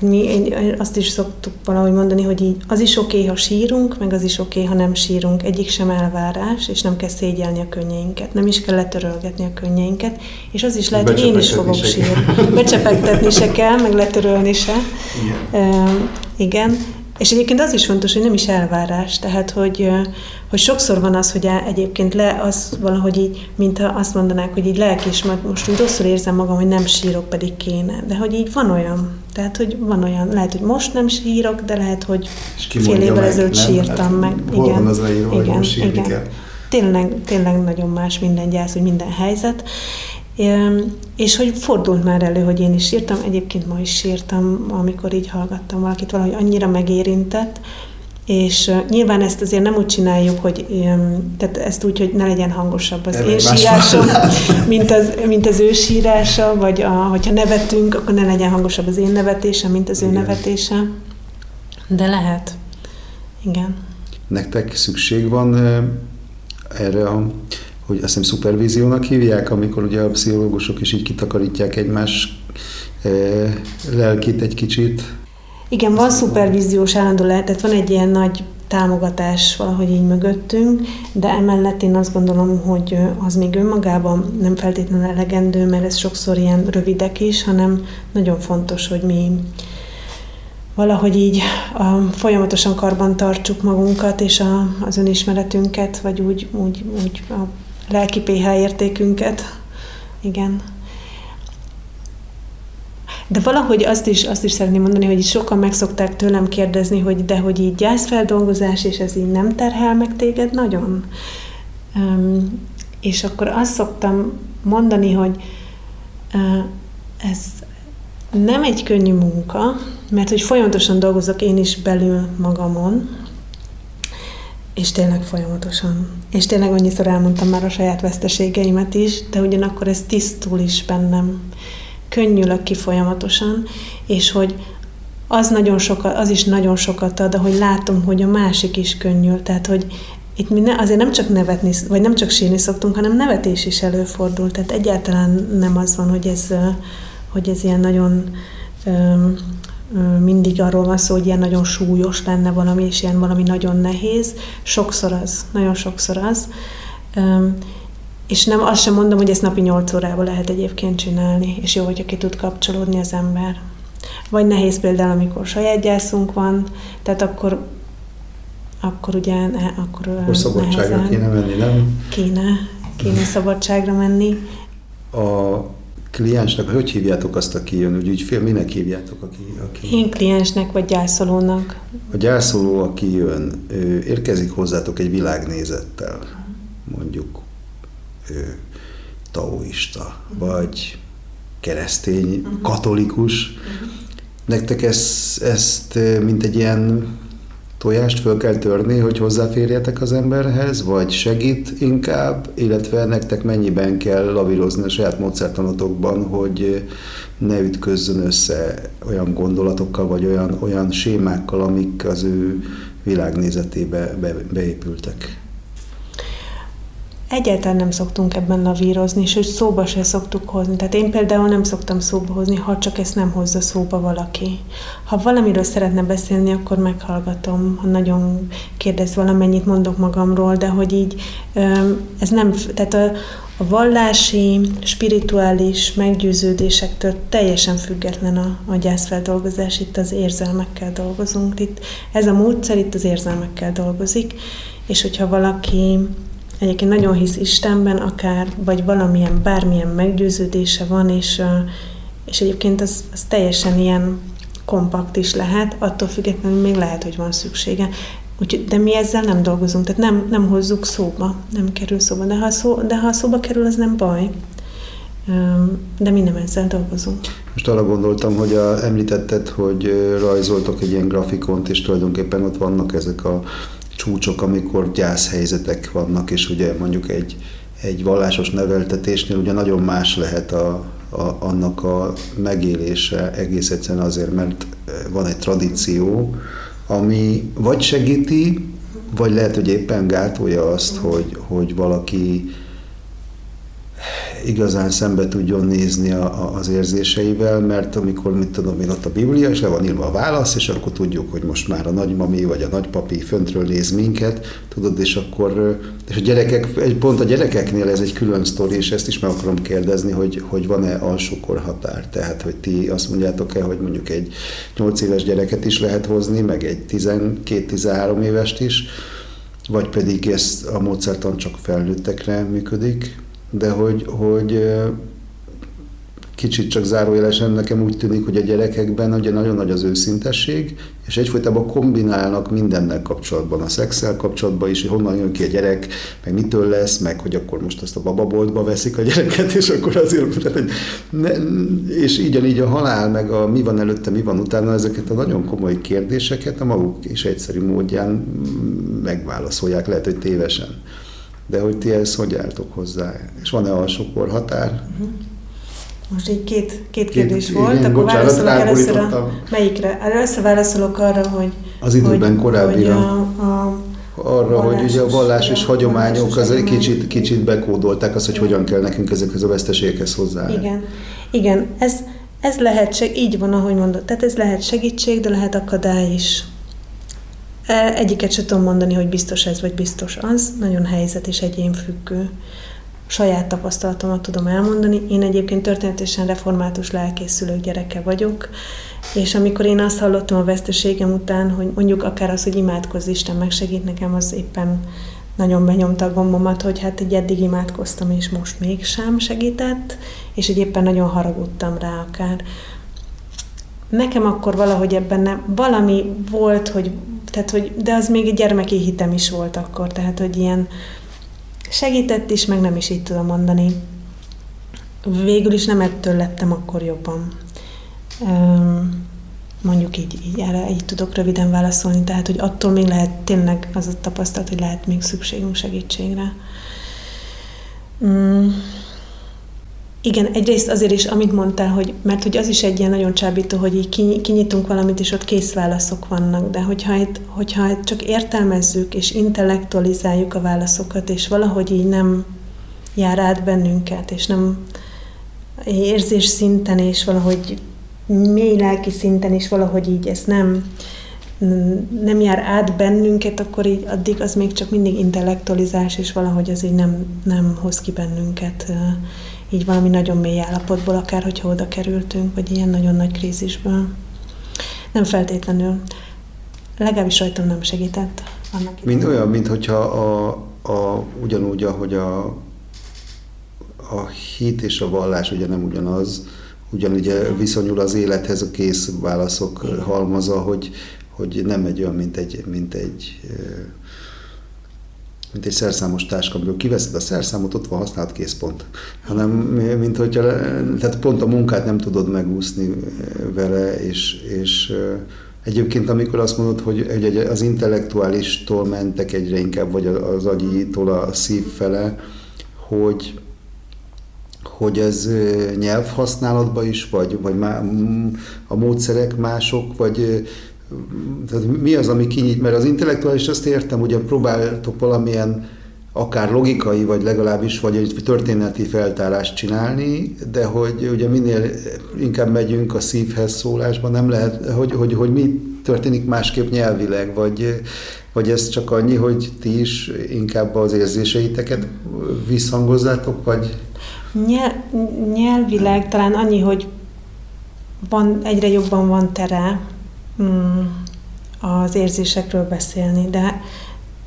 [SPEAKER 2] mi azt is szoktuk valahogy mondani, hogy így az is oké, okay, ha sírunk, meg az is oké, okay, ha nem sírunk. Egyik sem elvárás, és nem kell szégyelni a könnyeinket. Nem is kell letörölgetni a könnyeinket, és az is lehet, hogy én is fogok sírni. Becsepegtetni se kell, meg letörölni se. Igen. Uh, igen. És egyébként az is fontos, hogy nem is elvárás, tehát hogy, hogy sokszor van az, hogy egyébként le az valahogy így, mintha azt mondanák, hogy így lelkis, mert most úgy rosszul érzem magam, hogy nem sírok, pedig kéne. De hogy így van olyan. Tehát, hogy van olyan, lehet, hogy most nem sírok, de lehet, hogy fél évvel ezelőtt sírtam hát, meg.
[SPEAKER 1] Hol igen, van az leírva, igen, hogy most igen. Kell?
[SPEAKER 2] Tényleg, tényleg nagyon más minden gyász, hogy minden helyzet. És hogy fordult már elő, hogy én is sírtam, egyébként ma is sírtam, amikor így hallgattam valakit, valahogy annyira megérintett, és nyilván ezt azért nem úgy csináljuk, hogy tehát ezt úgy, hogy ne legyen hangosabb az én sírásom, mint az, mint az ő sírása, vagy a, hogyha nevetünk, akkor ne legyen hangosabb az én nevetésem, mint az ő Igen. nevetése. De lehet. Igen.
[SPEAKER 1] Nektek szükség van erre a hogy azt hiszem szupervíziónak hívják, amikor ugye a pszichológusok is így kitakarítják egymás e, lelkét egy kicsit.
[SPEAKER 2] Igen, van szupervíziós állandó lehet, van egy ilyen nagy támogatás valahogy így mögöttünk, de emellett én azt gondolom, hogy az még önmagában nem feltétlenül elegendő, mert ez sokszor ilyen rövidek is, hanem nagyon fontos, hogy mi valahogy így a, folyamatosan karban tartsuk magunkat és a, az önismeretünket, vagy úgy, úgy, úgy a lelki PH értékünket. Igen. De valahogy azt is, azt is szeretném mondani, hogy sokan meg szokták tőlem kérdezni, hogy de hogy így gyászfeldolgozás, és ez így nem terhel meg téged nagyon? Um, és akkor azt szoktam mondani, hogy uh, ez nem egy könnyű munka, mert hogy folyamatosan dolgozok én is belül magamon, és tényleg folyamatosan. És tényleg annyiszor elmondtam már a saját veszteségeimet is, de ugyanakkor ez tisztul is bennem. Könnyülök ki folyamatosan, és hogy az, nagyon sokat, az is nagyon sokat ad, hogy látom, hogy a másik is könnyül. Tehát, hogy itt mi ne, azért nem csak nevetni, vagy nem csak sírni szoktunk, hanem nevetés is előfordul. Tehát egyáltalán nem az van, hogy ez, hogy ez ilyen nagyon mindig arról van szó, hogy ilyen nagyon súlyos lenne valami, és ilyen valami nagyon nehéz. Sokszor az, nagyon sokszor az. És nem azt sem mondom, hogy ezt napi 8 órában lehet egyébként csinálni, és jó, hogyha ki tud kapcsolódni az ember. Vagy nehéz például, amikor saját gyászunk van, tehát akkor akkor ugye ne, akkor,
[SPEAKER 1] akkor szabadságra nehezen, kéne menni, nem?
[SPEAKER 2] Kéne, kéne szabadságra menni.
[SPEAKER 1] A kliensnek, hogy hívjátok azt, aki jön, hogy ügyfél, minek hívjátok, aki, aki...
[SPEAKER 2] Én kliensnek vagy gyászolónak.
[SPEAKER 1] A gyászoló, aki jön, érkezik hozzátok egy világnézettel, mondjuk ő taoista, vagy keresztény, uh-huh. katolikus. Uh-huh. Nektek ezt, ezt, mint egy ilyen tojást föl kell törni, hogy hozzáférjetek az emberhez, vagy segít inkább, illetve nektek mennyiben kell lavírozni a saját módszertanotokban, hogy ne ütközzön össze olyan gondolatokkal, vagy olyan, olyan sémákkal, amik az ő világnézetébe be, beépültek.
[SPEAKER 2] Egyáltalán nem szoktunk ebben lavírozni, hogy szóba se szoktuk hozni. Tehát én például nem szoktam szóba hozni, ha csak ezt nem hozza szóba valaki. Ha valamiről szeretne beszélni, akkor meghallgatom. Ha nagyon kérdez valamennyit, mondok magamról, de hogy így ez nem, tehát a, a vallási, spirituális meggyőződésektől teljesen független a, a gyászfeldolgozás, itt az érzelmekkel dolgozunk. Itt ez a módszer itt az érzelmekkel dolgozik, és hogyha valaki egyébként nagyon hisz Istenben, akár, vagy valamilyen, bármilyen meggyőződése van, és, és egyébként az, az teljesen ilyen kompakt is lehet, attól függetlenül még lehet, hogy van szüksége. Úgyhogy, de mi ezzel nem dolgozunk, tehát nem, nem hozzuk szóba, nem kerül szóba. De ha, szó, de ha szóba kerül, az nem baj. De mi nem ezzel dolgozunk.
[SPEAKER 1] Most arra gondoltam, hogy a, említetted, hogy rajzoltok egy ilyen grafikont, és tulajdonképpen ott vannak ezek a csúcsok, amikor gyászhelyzetek vannak, és ugye mondjuk egy, egy vallásos neveltetésnél ugye nagyon más lehet a, a, annak a megélése egész egyszerűen azért, mert van egy tradíció, ami vagy segíti, vagy lehet, hogy éppen gátolja azt, hogy, hogy valaki igazán szembe tudjon nézni a, a, az érzéseivel, mert amikor, mit tudom még ott a Biblia, és le van írva a válasz, és akkor tudjuk, hogy most már a nagymami vagy a nagypapi föntről néz minket, tudod, és akkor, és a gyerekek, egy pont a gyerekeknél ez egy külön sztori, és ezt is meg akarom kérdezni, hogy, hogy van-e alsó korhatár, tehát, hogy ti azt mondjátok-e, hogy mondjuk egy 8 éves gyereket is lehet hozni, meg egy 12-13 évest is, vagy pedig ezt a módszertan csak felnőttekre működik, de hogy, hogy kicsit csak zárójelesen nekem úgy tűnik, hogy a gyerekekben ugye nagyon nagy az őszintesség, és egyfolytában kombinálnak mindennel kapcsolatban, a szexel kapcsolatban is, hogy honnan jön ki a gyerek, meg mitől lesz, meg hogy akkor most azt a bababoltba veszik a gyereket, és akkor azért, tehát, hogy ne, és így, így a halál, meg a mi van előtte, mi van utána, ezeket a nagyon komoly kérdéseket a maguk és egyszerű módján megválaszolják, lehet, hogy tévesen. De hogy ti ezt hogy álltok hozzá? És van-e alsó korhatár?
[SPEAKER 2] Uh-huh. Most így két, két kérdés két, volt, igen, akkor bocsánat, válaszolok először a, melyikre? Először válaszolok arra, hogy
[SPEAKER 1] az időben korábbira. Hogy a, a arra, hogy ugye a vallás és hagyományok az egy kicsit, kicsit bekódolták azt, hogy hogyan kell nekünk ezekhez a veszteségekhez hozzá.
[SPEAKER 2] Igen, igen, ez, ez lehet, így van, ahogy mondod, tehát ez lehet segítség, de lehet akadály is. E, egyiket sem tudom mondani, hogy biztos ez, vagy biztos az. Nagyon helyzet és egyén függő. saját tapasztalatomat tudom elmondani. Én egyébként történetesen református lelkészülő gyereke vagyok, és amikor én azt hallottam a veszteségem után, hogy mondjuk akár az, hogy imádkozz, Isten megsegít nekem, az éppen nagyon benyomta a gombomat, hogy hát egy eddig imádkoztam, és most mégsem segített, és egy éppen nagyon haragudtam rá akár. Nekem akkor valahogy ebben nem, valami volt, hogy, tehát, hogy, de az még egy gyermeki hitem is volt akkor, tehát, hogy ilyen segített is, meg nem is így tudom mondani. Végül is nem ettől lettem akkor jobban. Mondjuk így, így erre így tudok röviden válaszolni, tehát, hogy attól még lehet tényleg az a tapasztalat, hogy lehet még szükségünk segítségre. Mm. Igen, egyrészt azért is, amit mondtál, hogy, mert hogy az is egy ilyen nagyon csábító, hogy így kinyitunk valamit, és ott kész válaszok vannak, de hogyha, itt, hogyha csak értelmezzük és intellektualizáljuk a válaszokat, és valahogy így nem jár át bennünket, és nem érzés szinten, és valahogy mély lelki szinten is valahogy így ez nem, nem jár át bennünket, akkor így addig az még csak mindig intellektualizás, és valahogy az így nem, nem hoz ki bennünket így valami nagyon mély állapotból, akár hogyha oda kerültünk, vagy ilyen nagyon nagy krízisből. Nem feltétlenül. Legalábbis rajtam nem segített.
[SPEAKER 1] Annak mint olyan, mint hogyha a, a, ugyanúgy, ahogy a, a hit és a vallás ugye nem ugyanaz, ugyanúgy viszonyul az élethez a kész válaszok halmaza, hogy, hogy nem egy olyan, mint egy, mint egy mint egy szerszámos táska, amiből kiveszed a szerszámot, ott van használt készpont. Hanem, mint hogyha, tehát pont a munkát nem tudod megúszni vele, és, és Egyébként, amikor azt mondod, hogy az intellektuálistól mentek egyre inkább, vagy az agyitól a szív fele, hogy, hogy ez nyelvhasználatban is, vagy, vagy a módszerek mások, vagy tehát mi az, ami kinyit, mert az intellektuális azt értem, ugye próbáltok valamilyen akár logikai, vagy legalábbis, vagy egy történeti feltárást csinálni, de hogy ugye minél inkább megyünk a szívhez szólásban, nem lehet, hogy, hogy, hogy mi történik másképp nyelvileg, vagy, vagy ez csak annyi, hogy ti is inkább az érzéseiteket visszhangozzátok, vagy?
[SPEAKER 2] Nyel, nyelvileg talán annyi, hogy van, egyre jobban van tere az érzésekről beszélni, de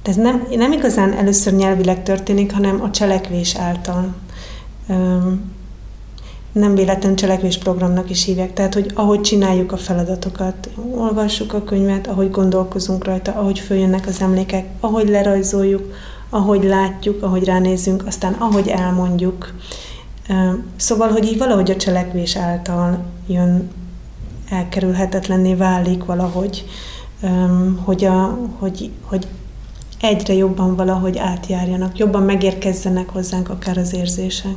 [SPEAKER 2] ez nem, nem igazán először nyelvileg történik, hanem a cselekvés által. Nem véletlen cselekvés programnak is hívják. Tehát, hogy ahogy csináljuk a feladatokat, olvassuk a könyvet, ahogy gondolkozunk rajta, ahogy följönnek az emlékek, ahogy lerajzoljuk, ahogy látjuk, ahogy ránézünk, aztán ahogy elmondjuk. Szóval, hogy így valahogy a cselekvés által jön elkerülhetetlenné válik valahogy, hogy, a, hogy, hogy egyre jobban valahogy átjárjanak, jobban megérkezzenek hozzánk akár az érzések.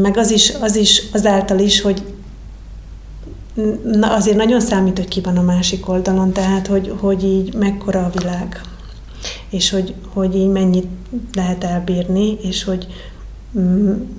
[SPEAKER 2] Meg az is, az is azáltal is, hogy na azért nagyon számít, hogy ki van a másik oldalon, tehát hogy, hogy így mekkora a világ, és hogy, hogy így mennyit lehet elbírni, és hogy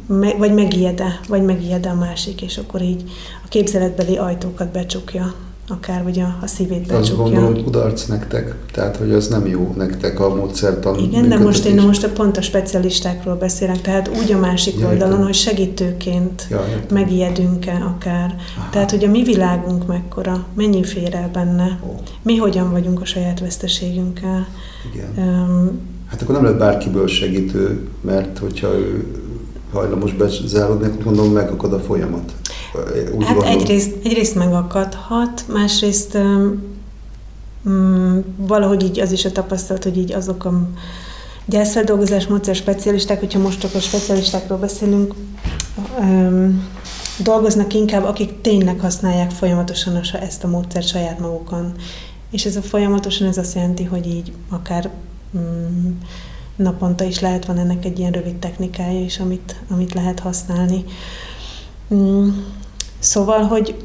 [SPEAKER 2] me, vagy megijed-e, vagy megijed-e a másik, és akkor így a képzeletbeli ajtókat becsukja akár vagy a, a szívét becsukja.
[SPEAKER 1] Azt gondolom kudarc nektek, tehát hogy az nem jó nektek a módszertan.
[SPEAKER 2] Igen, de most én most a pont a specialistákról beszélek, tehát úgy a másik ja, oldalon, értem. hogy segítőként ja, megijedünk-e akár. Aha. Tehát, hogy a mi világunk mekkora, mennyi fér el benne, oh. mi hogyan vagyunk a saját veszteségünkkel.
[SPEAKER 1] Igen. Um, hát akkor nem lehet bárkiből segítő, mert hogyha ő hajlamos bezárodni, akkor gondolom megakad a folyamat.
[SPEAKER 2] Úgy hát egyrészt, egyrészt megakadhat, másrészt um, valahogy így az is a tapasztalat, hogy így azok a gyászfeldolgozás módszer specialisták, hogyha most csak a specialistákról beszélünk, um, dolgoznak inkább, akik tényleg használják folyamatosan ezt a módszert saját magukon. És ez a folyamatosan ez azt jelenti, hogy így akár um, naponta is lehet, van ennek egy ilyen rövid technikája is, amit, amit lehet használni. Um, Szóval, hogy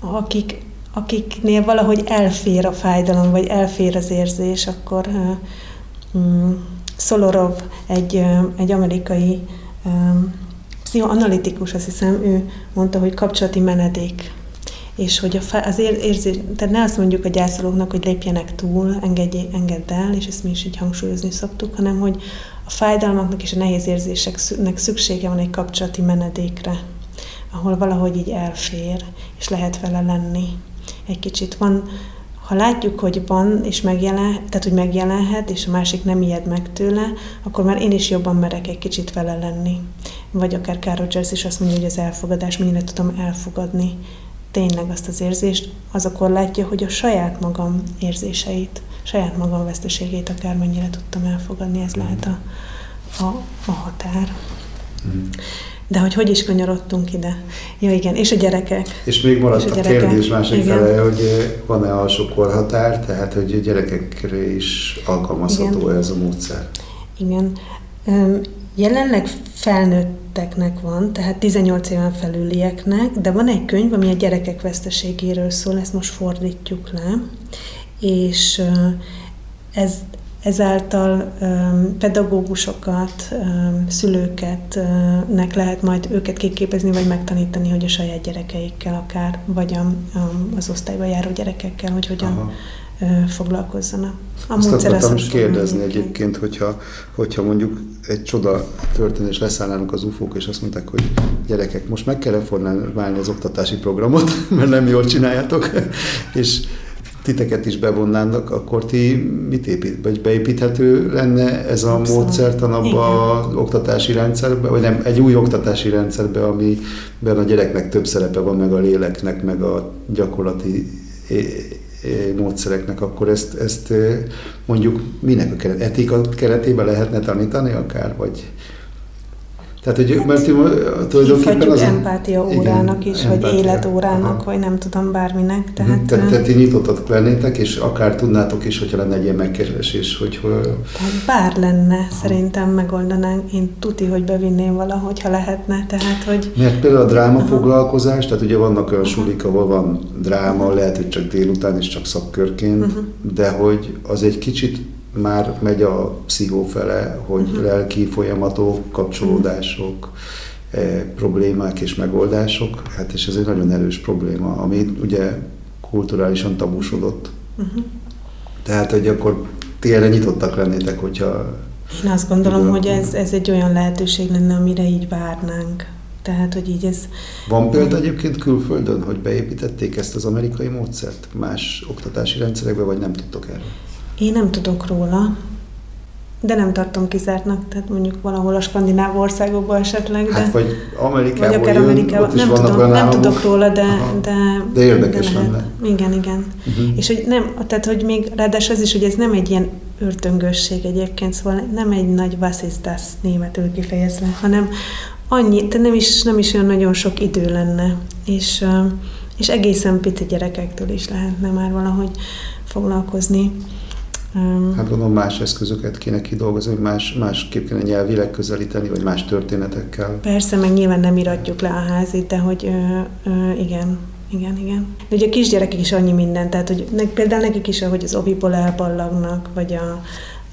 [SPEAKER 2] akik, akiknél valahogy elfér a fájdalom, vagy elfér az érzés, akkor uh, Szolorov, egy, egy amerikai um, pszichoanalitikus, azt hiszem, ő mondta, hogy kapcsolati menedék. És hogy a, az ér, érzés, tehát ne azt mondjuk a gyászolóknak, hogy lépjenek túl, engedj, engedd el, és ezt mi is így hangsúlyozni szoktuk, hanem hogy a fájdalmaknak és a nehéz érzéseknek szüksége van egy kapcsolati menedékre, ahol valahogy így elfér, és lehet vele lenni. Egy kicsit van, ha látjuk, hogy van, és megjelen, tehát hogy megjelenhet, és a másik nem ijed meg tőle, akkor már én is jobban merek egy kicsit vele lenni. Vagy akár Carol Rogers is azt mondja, hogy az elfogadás, mennyire tudom elfogadni tényleg azt az érzést, az akkor látja, hogy a saját magam érzéseit, saját magam veszteségét akármennyire tudtam elfogadni, ez lehet a, a, a határ. Mm. De hogy hogy is kanyarodtunk ide? Ja, igen, és a gyerekek.
[SPEAKER 1] És még maradt és a, a kérdés másik igen. fele, hogy van-e alsó korhatár, tehát hogy a gyerekekre is alkalmazható igen. ez a módszer?
[SPEAKER 2] Igen. Jelenleg felnőtteknek van, tehát 18 éven felülieknek, de van egy könyv, ami a gyerekek veszteségéről szól, ezt most fordítjuk le, és ez Ezáltal pedagógusokat, szülőket nek lehet majd őket kiképezni, vagy megtanítani, hogy a saját gyerekeikkel akár, vagy az osztályba járó gyerekekkel, hogy hogyan Aha foglalkozzanak.
[SPEAKER 1] A Azt akartam is kérdezni egyébként, hogyha, hogyha mondjuk egy csoda történés leszállnának az ufók, és azt mondták, hogy gyerekek, most meg kell reformálni az oktatási programot, mert nem jól csináljátok, és titeket is bevonnának, akkor ti mit épít, vagy beépíthető lenne ez a Abszolút. módszertan abba az oktatási rendszerbe, vagy nem, egy új oktatási rendszerbe, amiben a gyereknek több szerepe van, meg a léleknek, meg a gyakorlati módszereknek, akkor ezt, ezt mondjuk minek a keret, etika keretében lehetne tanítani akár, vagy
[SPEAKER 2] tehát, hogy mert tulajdonképpen az... empátia órának igen, is, empátia. vagy életórának, Aha. vagy nem tudom, bárminek.
[SPEAKER 1] Mhm. Tehát, tehát, tehát ti nyitottak lennétek, és akár tudnátok is, hogyha lenne egy ilyen megkeresés, hogy... hogy...
[SPEAKER 2] Tehát bár lenne, Aha. szerintem megoldanánk. Én tuti, hogy bevinném valahogy, ha lehetne, tehát, hogy...
[SPEAKER 1] Mert például a dráma Aha. foglalkozás, tehát ugye vannak olyan sulik, ahol van dráma, lehet, hogy csak délután és csak szakkörként, uh-huh. de hogy az egy kicsit már megy a pszichó fele, hogy uh-huh. lelki folyamatok, kapcsolódások, eh, problémák és megoldások, hát és ez egy nagyon erős probléma, ami ugye kulturálisan tabusodott. Uh-huh. Tehát, hogy akkor ti erre nyitottak lennétek, hogyha...
[SPEAKER 2] Én azt gondolom, hogy ez, ez egy olyan lehetőség lenne, amire így várnánk. Tehát, hogy így ez...
[SPEAKER 1] Van példa egyébként külföldön, hogy beépítették ezt az amerikai módszert más oktatási rendszerekbe, vagy nem tudtok erről?
[SPEAKER 2] Én nem tudok róla, de nem tartom kizártnak, tehát mondjuk valahol a skandináv országokban esetleg. De,
[SPEAKER 1] hát vagy Amerikában, vagy akár Amerikában, nem, tudom,
[SPEAKER 2] nem tudok róla, de, de,
[SPEAKER 1] de érdekes de lenne.
[SPEAKER 2] Igen, igen. Uh-huh. És hogy nem, tehát hogy még ráadásul az is, hogy ez nem egy ilyen örtöngösség egyébként, szóval nem egy nagy was ist das németül kifejezve, hanem annyi, tehát nem is, nem is olyan nagyon sok idő lenne, és, és egészen pici gyerekektől is lehetne már valahogy foglalkozni.
[SPEAKER 1] Hát gondolom más eszközöket kéne kidolgozni, más, másképp kéne nyelvileg közelíteni, vagy más történetekkel.
[SPEAKER 2] Persze, meg nyilván nem iratjuk le a házit, de hogy ö, ö, igen, igen, igen. De ugye a kisgyerekek is annyi minden, tehát hogy ne, például nekik is, ahogy az oviból elballagnak, vagy a,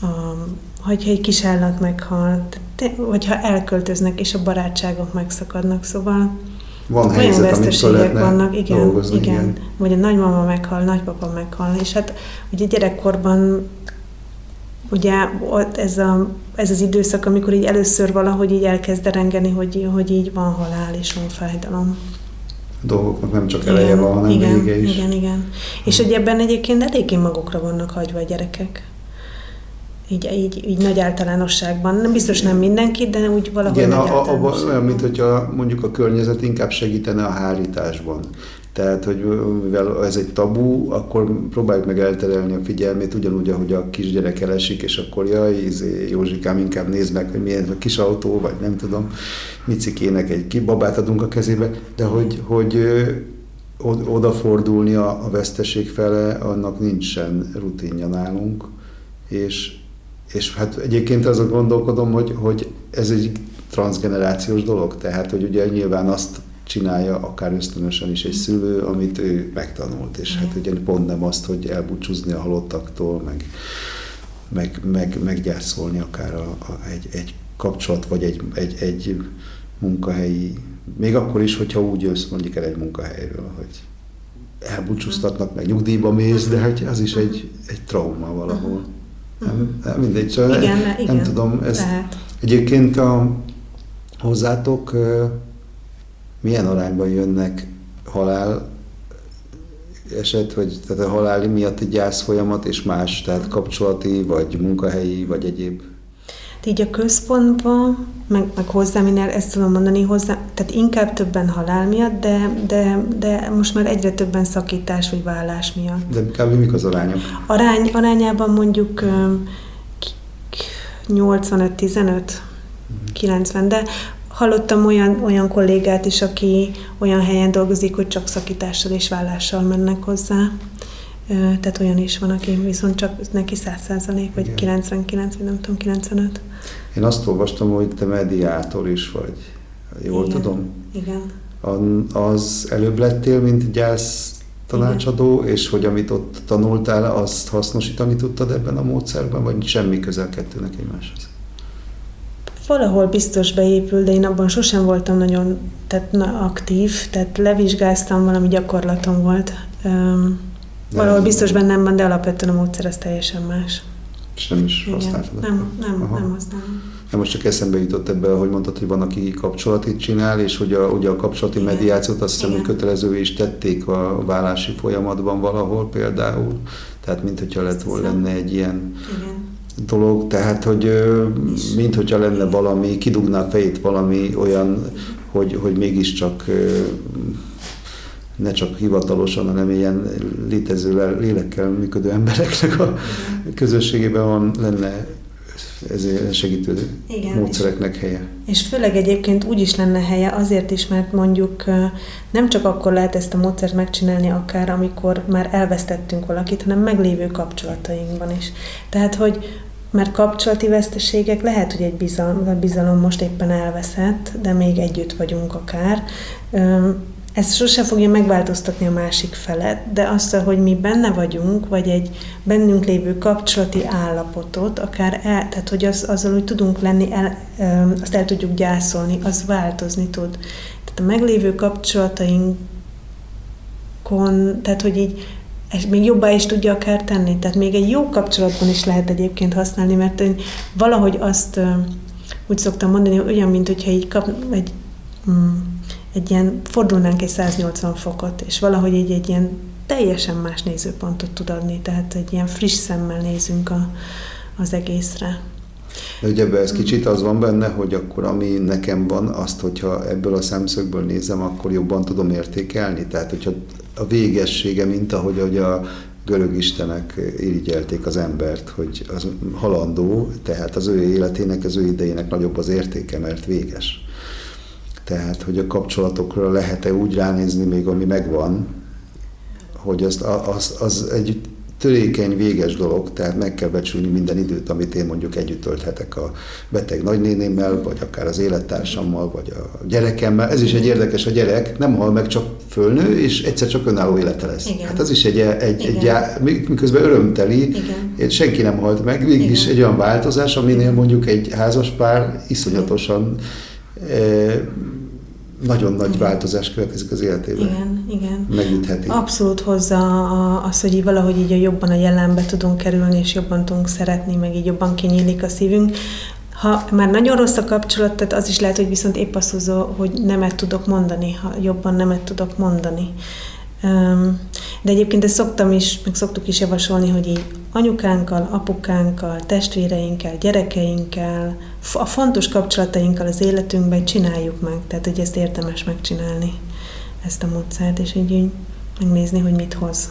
[SPEAKER 2] a hogyha egy kis állat meghal, vagy ha elköltöznek, és a barátságok megszakadnak, szóval
[SPEAKER 1] van olyan helyzet, veszteségek vannak,
[SPEAKER 2] igen, dolgozni, igen. igen. Vagy a nagymama meghal, nagypapa meghal, és hát ugye gyerekkorban ugye ott ez, a, ez az időszak, amikor így először valahogy így elkezd derengeni, hogy, hogy így van halál és van fájdalom.
[SPEAKER 1] A dolgoknak nem csak eleje igen, van, hanem
[SPEAKER 2] igen,
[SPEAKER 1] vége is.
[SPEAKER 2] Igen, igen. És hogy ebben egyébként eléggé magukra vannak hagyva a gyerekek így, így, így nagy általánosságban. Nem biztos nem mindenki, de úgy valahogy Igen, nagy a,
[SPEAKER 1] a, olyan, mint hogyha mondjuk a környezet inkább segítene a hárításban. Tehát, hogy mivel ez egy tabu, akkor próbáljuk meg elterelni a figyelmét, ugyanúgy, ahogy a kisgyerek elesik, és akkor jaj, izé, Józsikám, inkább nézd meg, hogy milyen a kis autó, vagy nem tudom, Micikének egy babát adunk a kezébe, de hogy, hogy odafordulni a, a veszteség fele, annak nincsen rutinja nálunk, és és hát egyébként azon gondolkodom, hogy, hogy ez egy transgenerációs dolog, tehát hogy ugye nyilván azt csinálja akár ösztönösen is egy szülő, amit ő megtanult, és hát ugye pont nem azt, hogy elbúcsúzni a halottaktól, meg, meg, meg, meggyászolni akár a, a, egy, egy kapcsolat, vagy egy, egy, egy munkahelyi, még akkor is, hogyha úgy jössz mondjuk el egy munkahelyről, hogy elbúcsúztatnak, meg nyugdíjba mész, de hát az is egy, egy trauma valahol. Nem, nem mindegy, csak
[SPEAKER 2] Igen,
[SPEAKER 1] nem,
[SPEAKER 2] igen,
[SPEAKER 1] tudom. Ez,
[SPEAKER 2] lehet.
[SPEAKER 1] egyébként a, hozzátok milyen arányban jönnek halál eset, vagy tehát a halál miatt egy gyász folyamat és más, tehát kapcsolati, vagy munkahelyi, vagy egyéb?
[SPEAKER 2] Így a központban, meg, meg hozzám, én ezt tudom mondani hozzá, tehát inkább többen halál miatt, de, de, de most már egyre többen szakítás vagy vállás miatt.
[SPEAKER 1] De kb. mik az arányok?
[SPEAKER 2] Arány, arányában mondjuk ö, k- k- 85-15, 90, de hallottam olyan, olyan kollégát is, aki olyan helyen dolgozik, hogy csak szakítással és vállással mennek hozzá. Tehát olyan is van, aki viszont csak neki 100 vagy
[SPEAKER 1] Igen.
[SPEAKER 2] 99, vagy nem tudom, 95.
[SPEAKER 1] Én azt olvastam, hogy te mediátor is vagy. Jól
[SPEAKER 2] Igen.
[SPEAKER 1] tudom?
[SPEAKER 2] Igen.
[SPEAKER 1] Az előbb lettél, mint gyász tanácsadó, és hogy amit ott tanultál, azt hasznosítani tudtad ebben a módszerben, vagy semmi közel kettőnek egymáshoz?
[SPEAKER 2] Valahol biztos beépül, de én abban sosem voltam nagyon tehát, na, aktív, tehát levizsgáztam, valami gyakorlatom volt.
[SPEAKER 1] De-
[SPEAKER 2] valahol biztos bennem van, de alapvetően a módszer az teljesen más.
[SPEAKER 1] És nem is
[SPEAKER 2] Igen.
[SPEAKER 1] használtad?
[SPEAKER 2] Nem, nem,
[SPEAKER 1] Aha.
[SPEAKER 2] nem használom.
[SPEAKER 1] Nem, most csak eszembe jutott ebbe, hogy mondtad, hogy van, aki kapcsolatit csinál, és hogy a, ugye a kapcsolati
[SPEAKER 2] Igen.
[SPEAKER 1] mediációt azt hiszem, hogy kötelezővé is tették a vállási folyamatban valahol például. Tehát, mint hogyha lett volna lenne egy ilyen
[SPEAKER 2] Igen.
[SPEAKER 1] dolog, tehát, hogy mint hogyha lenne valami, kidugná fejét valami olyan, hogy, hogy mégiscsak ne csak hivatalosan, hanem ilyen létező le- lélekkel működő embereknek a közösségében van, lenne ezért segítő
[SPEAKER 2] Igen,
[SPEAKER 1] módszereknek helye.
[SPEAKER 2] És főleg egyébként úgy is lenne helye, azért is, mert mondjuk nem csak akkor lehet ezt a módszert megcsinálni, akár amikor már elvesztettünk valakit, hanem meglévő kapcsolatainkban is. Tehát, hogy mert kapcsolati veszteségek lehet, hogy egy bizalom, bizalom most éppen elveszett, de még együtt vagyunk akár. Ez sose fogja megváltoztatni a másik felet, de azt, hogy mi benne vagyunk, vagy egy bennünk lévő kapcsolati állapotot, akár el, tehát hogy az, azzal, hogy tudunk lenni, el, azt el tudjuk gyászolni, az változni tud. Tehát a meglévő kapcsolatainkon, tehát hogy így és még jobbá is tudja akár tenni. Tehát még egy jó kapcsolatban is lehet egyébként használni, mert én valahogy azt úgy szoktam mondani, olyan, mint hogyha így kap, egy, mm, egy ilyen, fordulnánk egy 180 fokot, és valahogy így egy ilyen teljesen más nézőpontot tud adni, tehát egy ilyen friss szemmel nézünk a, az egészre.
[SPEAKER 1] De ugye ebben ez kicsit az van benne, hogy akkor ami nekem van, azt, hogyha ebből a szemszögből nézem, akkor jobban tudom értékelni. Tehát, hogyha a végessége, mint ahogy, ahogy a görög istenek irigyelték az embert, hogy az halandó, tehát az ő életének, az ő idejének nagyobb az értéke, mert véges. Tehát, hogy a kapcsolatokra lehet-e úgy ránézni még, ami megvan, hogy az, az, az egy törékeny, véges dolog, tehát meg kell becsülni minden időt, amit én mondjuk együtt tölthetek a beteg nagynénémmel, vagy akár az élettársammal, vagy a gyerekemmel. Ez is egy érdekes, a gyerek nem hal meg, csak fölnő, és egyszer csak önálló élete lesz.
[SPEAKER 2] Igen.
[SPEAKER 1] Hát az is egy, egy, egy,
[SPEAKER 2] Igen.
[SPEAKER 1] egy miközben örömteli,
[SPEAKER 2] Igen.
[SPEAKER 1] senki nem halt meg, mégis
[SPEAKER 2] Igen.
[SPEAKER 1] egy olyan változás, aminél mondjuk egy házas pár iszonyatosan eh, nagyon nagy változás következik az életében.
[SPEAKER 2] Igen, igen.
[SPEAKER 1] Megütheti.
[SPEAKER 2] Abszolút hozza a- az, hogy így valahogy így jobban a jelenbe tudunk kerülni, és jobban tudunk szeretni, meg így jobban kinyílik a szívünk. Ha már nagyon rossz a kapcsolat, tehát az is lehet, hogy viszont épp azt hozza, hogy nemet tudok mondani, ha jobban nemet tudok mondani. De egyébként ezt szoktam is, meg szoktuk is javasolni, hogy így anyukánkkal, apukánkkal, testvéreinkkel, gyerekeinkkel, a fontos kapcsolatainkkal az életünkben csináljuk meg. Tehát, hogy ezt érdemes megcsinálni, ezt a módszert, és így, így megnézni, hogy mit hoz.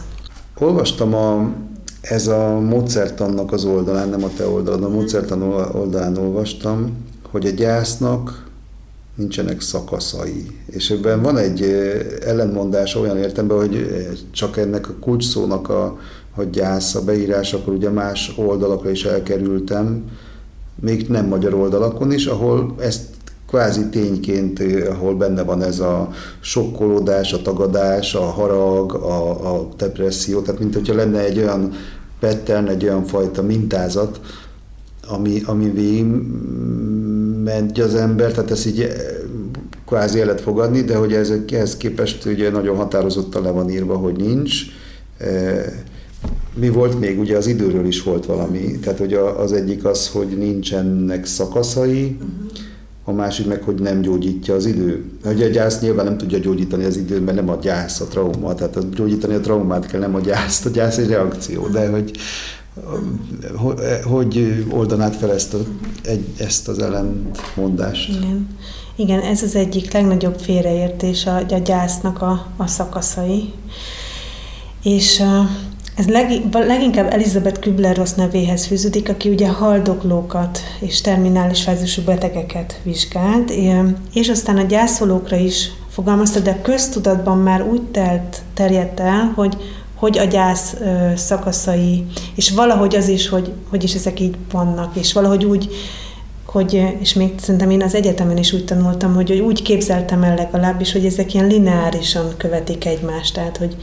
[SPEAKER 1] Olvastam a, ez a módszertannak az oldalán, nem a te oldalon, a módszertan oldalán olvastam, hogy a gyásznak nincsenek szakaszai. És ebben van egy ellentmondás olyan értemben, hogy csak ennek a kulcsszónak a, hogy gyász a beírás, akkor ugye más oldalakra is elkerültem, még nem magyar oldalakon is, ahol ezt kvázi tényként, eh, ahol benne van ez a sokkolódás, a tagadás, a harag, a, a depresszió, tehát mint hogyha lenne egy olyan pattern, egy olyan fajta mintázat, ami, ami végig ment az ember, tehát ezt így eh, kvázi el lehet fogadni, de hogy ez, ehhez képest ugye nagyon határozottan le van írva, hogy nincs. Eh, mi volt még? Ugye az időről is volt valami. Tehát, hogy az egyik az, hogy nincsenek szakaszai, a másik meg, hogy nem gyógyítja az idő. Ugye a gyász nyilván nem tudja gyógyítani az időt, mert nem a gyász a trauma, tehát a gyógyítani a traumát kell, nem a gyászt. A gyász egy reakció, de hogy hogy oldanád fel ezt, a, ezt az ellentmondást?
[SPEAKER 2] Igen. Igen, ez az egyik legnagyobb félreértés a, a gyásznak a, a szakaszai. És ez leg, leginkább Elizabeth Kübler-Ross nevéhez fűződik, aki ugye haldoklókat és terminális fázisú betegeket vizsgált, és aztán a gyászolókra is fogalmazta, de köztudatban már úgy telt, terjedt el, hogy hogy a gyász szakaszai, és valahogy az is, hogy, hogy is ezek így vannak, és valahogy úgy, hogy, és még szerintem én az egyetemen is úgy tanultam, hogy, hogy úgy képzeltem el legalábbis, hogy ezek ilyen lineárisan követik egymást, tehát hogy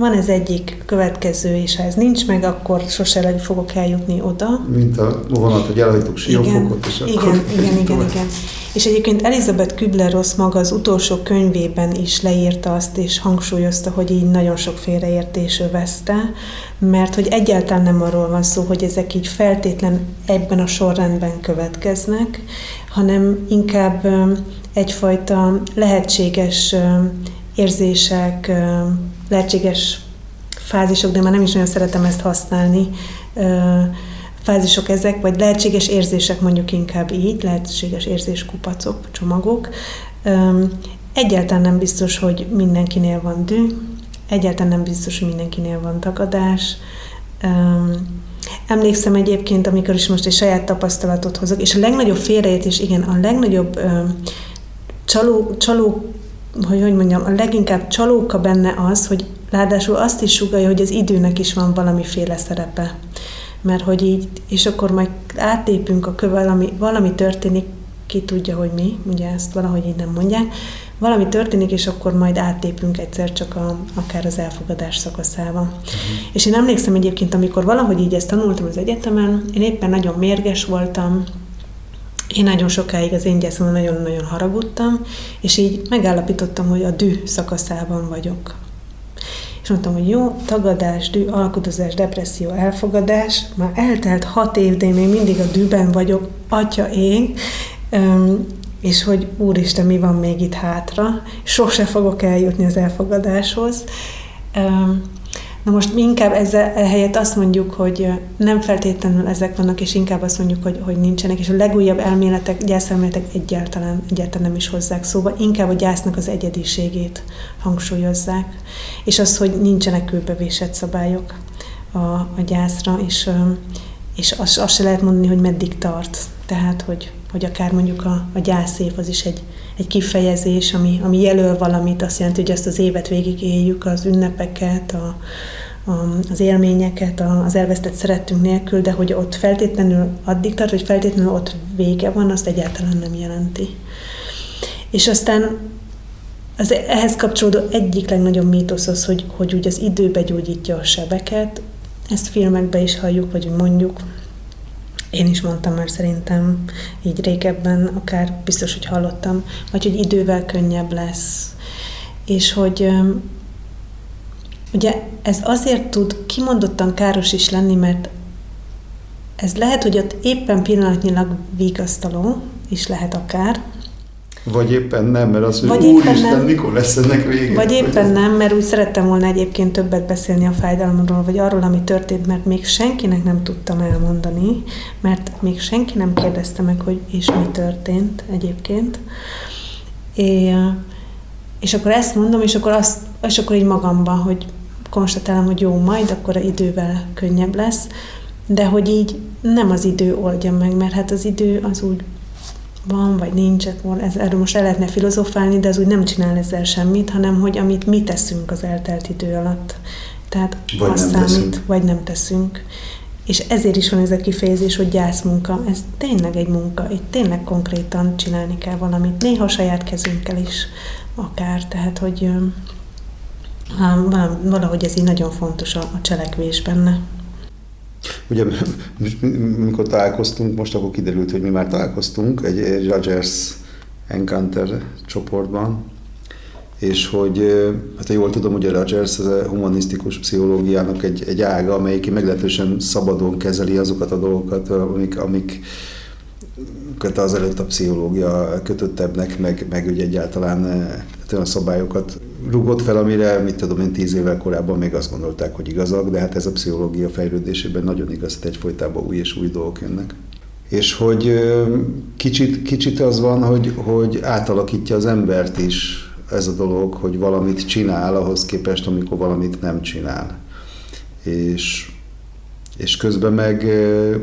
[SPEAKER 2] van ez egyik következő, és ha ez nincs meg, akkor sose fogok eljutni oda.
[SPEAKER 1] Mint a vonat, hogy elhagytuk siófokot, és
[SPEAKER 2] igen, akkor... Igen, igen, igen, igen. És egyébként Elizabeth Kübler-Ross maga az utolsó könyvében is leírta azt, és hangsúlyozta, hogy így nagyon sok félreértés övezte, mert hogy egyáltalán nem arról van szó, hogy ezek így feltétlen ebben a sorrendben következnek, hanem inkább egyfajta lehetséges érzések, lehetséges fázisok, de már nem is nagyon szeretem ezt használni, fázisok ezek, vagy lehetséges érzések mondjuk inkább így, lehetséges érzéskupacok, csomagok. Egyáltalán nem biztos, hogy mindenkinél van dű, egyáltalán nem biztos, hogy mindenkinél van tagadás. Emlékszem egyébként, amikor is most egy saját tapasztalatot hozok, és a legnagyobb félreértés, igen, a legnagyobb csaló, csaló hogy hogy mondjam, a leginkább csalóka benne az, hogy ráadásul azt is sugalja, hogy az időnek is van valamiféle szerepe. Mert hogy így, és akkor majd átépünk a köve, valami, valami történik, ki tudja, hogy mi, ugye ezt valahogy így nem mondják, valami történik, és akkor majd átépünk egyszer csak a, akár az elfogadás szakaszába. Uh-huh. És én emlékszem egyébként, amikor valahogy így ezt tanultam az egyetemen, én éppen nagyon mérges voltam, én nagyon sokáig az én gyászomon nagyon-nagyon haragudtam, és így megállapítottam, hogy a dű szakaszában vagyok. És mondtam, hogy jó, tagadás, dű, alkudozás, depresszió, elfogadás, már eltelt hat év, de én még mindig a dűben vagyok, atya én, és hogy úristen, mi van még itt hátra, sose fogok eljutni az elfogadáshoz. Na most mi inkább ezzel helyett azt mondjuk, hogy nem feltétlenül ezek vannak, és inkább azt mondjuk, hogy, hogy nincsenek, és a legújabb elméletek, gyászelméletek egyáltalán, egyáltalán nem is hozzák szóba, inkább a gyásznak az egyediségét hangsúlyozzák, és az, hogy nincsenek kőbevésett szabályok a, a gyászra, és, és azt, azt se lehet mondani, hogy meddig tart. Tehát, hogy, hogy akár mondjuk a, a gyászév az is egy, egy kifejezés, ami, ami jelöl valamit, azt jelenti, hogy ezt az évet végig éljük, az ünnepeket, a, a, az élményeket, a, az elvesztett szerettünk nélkül, de hogy ott feltétlenül addig tart, hogy feltétlenül ott vége van, azt egyáltalán nem jelenti. És aztán az ehhez kapcsolódó egyik legnagyobb mítosz az, hogy, hogy úgy az időbe gyógyítja a sebeket. Ezt filmekben is halljuk, vagy mondjuk, én is mondtam már szerintem így régebben, akár biztos, hogy hallottam, vagy hogy idővel könnyebb lesz. És hogy ugye ez azért tud kimondottan káros is lenni, mert ez lehet, hogy ott éppen pillanatnyilag vigasztaló is lehet akár,
[SPEAKER 1] vagy éppen nem, mert azt mondja, úristen, nem, mikor lesz ennek vége?
[SPEAKER 2] Vagy éppen nem, mert úgy szerettem volna egyébként többet beszélni a fájdalomról, vagy arról, ami történt, mert még senkinek nem tudtam elmondani, mert még senki nem kérdezte meg, hogy és mi történt egyébként. É, és akkor ezt mondom, és akkor, azt, és akkor így magamban, hogy konstatálom, hogy jó, majd akkor a idővel könnyebb lesz, de hogy így nem az idő oldja meg, mert hát az idő az úgy van, vagy nincs, ez, erről most el lehetne filozofálni, de az úgy nem csinál ezzel semmit, hanem hogy amit mi teszünk az eltelt idő alatt. Tehát vagy az számít, teszünk. vagy nem teszünk. És ezért is van ez a kifejezés, hogy gyászmunka. Ez tényleg egy munka, itt tényleg konkrétan csinálni kell valamit. Néha saját kezünkkel is akár, tehát hogy valahogy ez így nagyon fontos a, a cselekvés benne.
[SPEAKER 1] Ugye, mikor találkoztunk, most akkor kiderült, hogy mi már találkoztunk egy Rogers Encounter csoportban, és hogy, hát jól tudom, hogy a Rogers az a humanisztikus pszichológiának egy, egy ága, amelyik meglehetősen szabadon kezeli azokat a dolgokat, amik, amik az előtt a pszichológia kötöttebbnek, meg, meg ugye egyáltalán hát olyan szabályokat rugott fel, amire, mit tudom én, tíz évvel korábban még azt gondolták, hogy igazak, de hát ez a pszichológia fejlődésében nagyon igaz, hogy egyfolytában új és új dolgok jönnek. És hogy kicsit, kicsit az van, hogy, hogy átalakítja az embert is ez a dolog, hogy valamit csinál ahhoz képest, amikor valamit nem csinál. És, és közben meg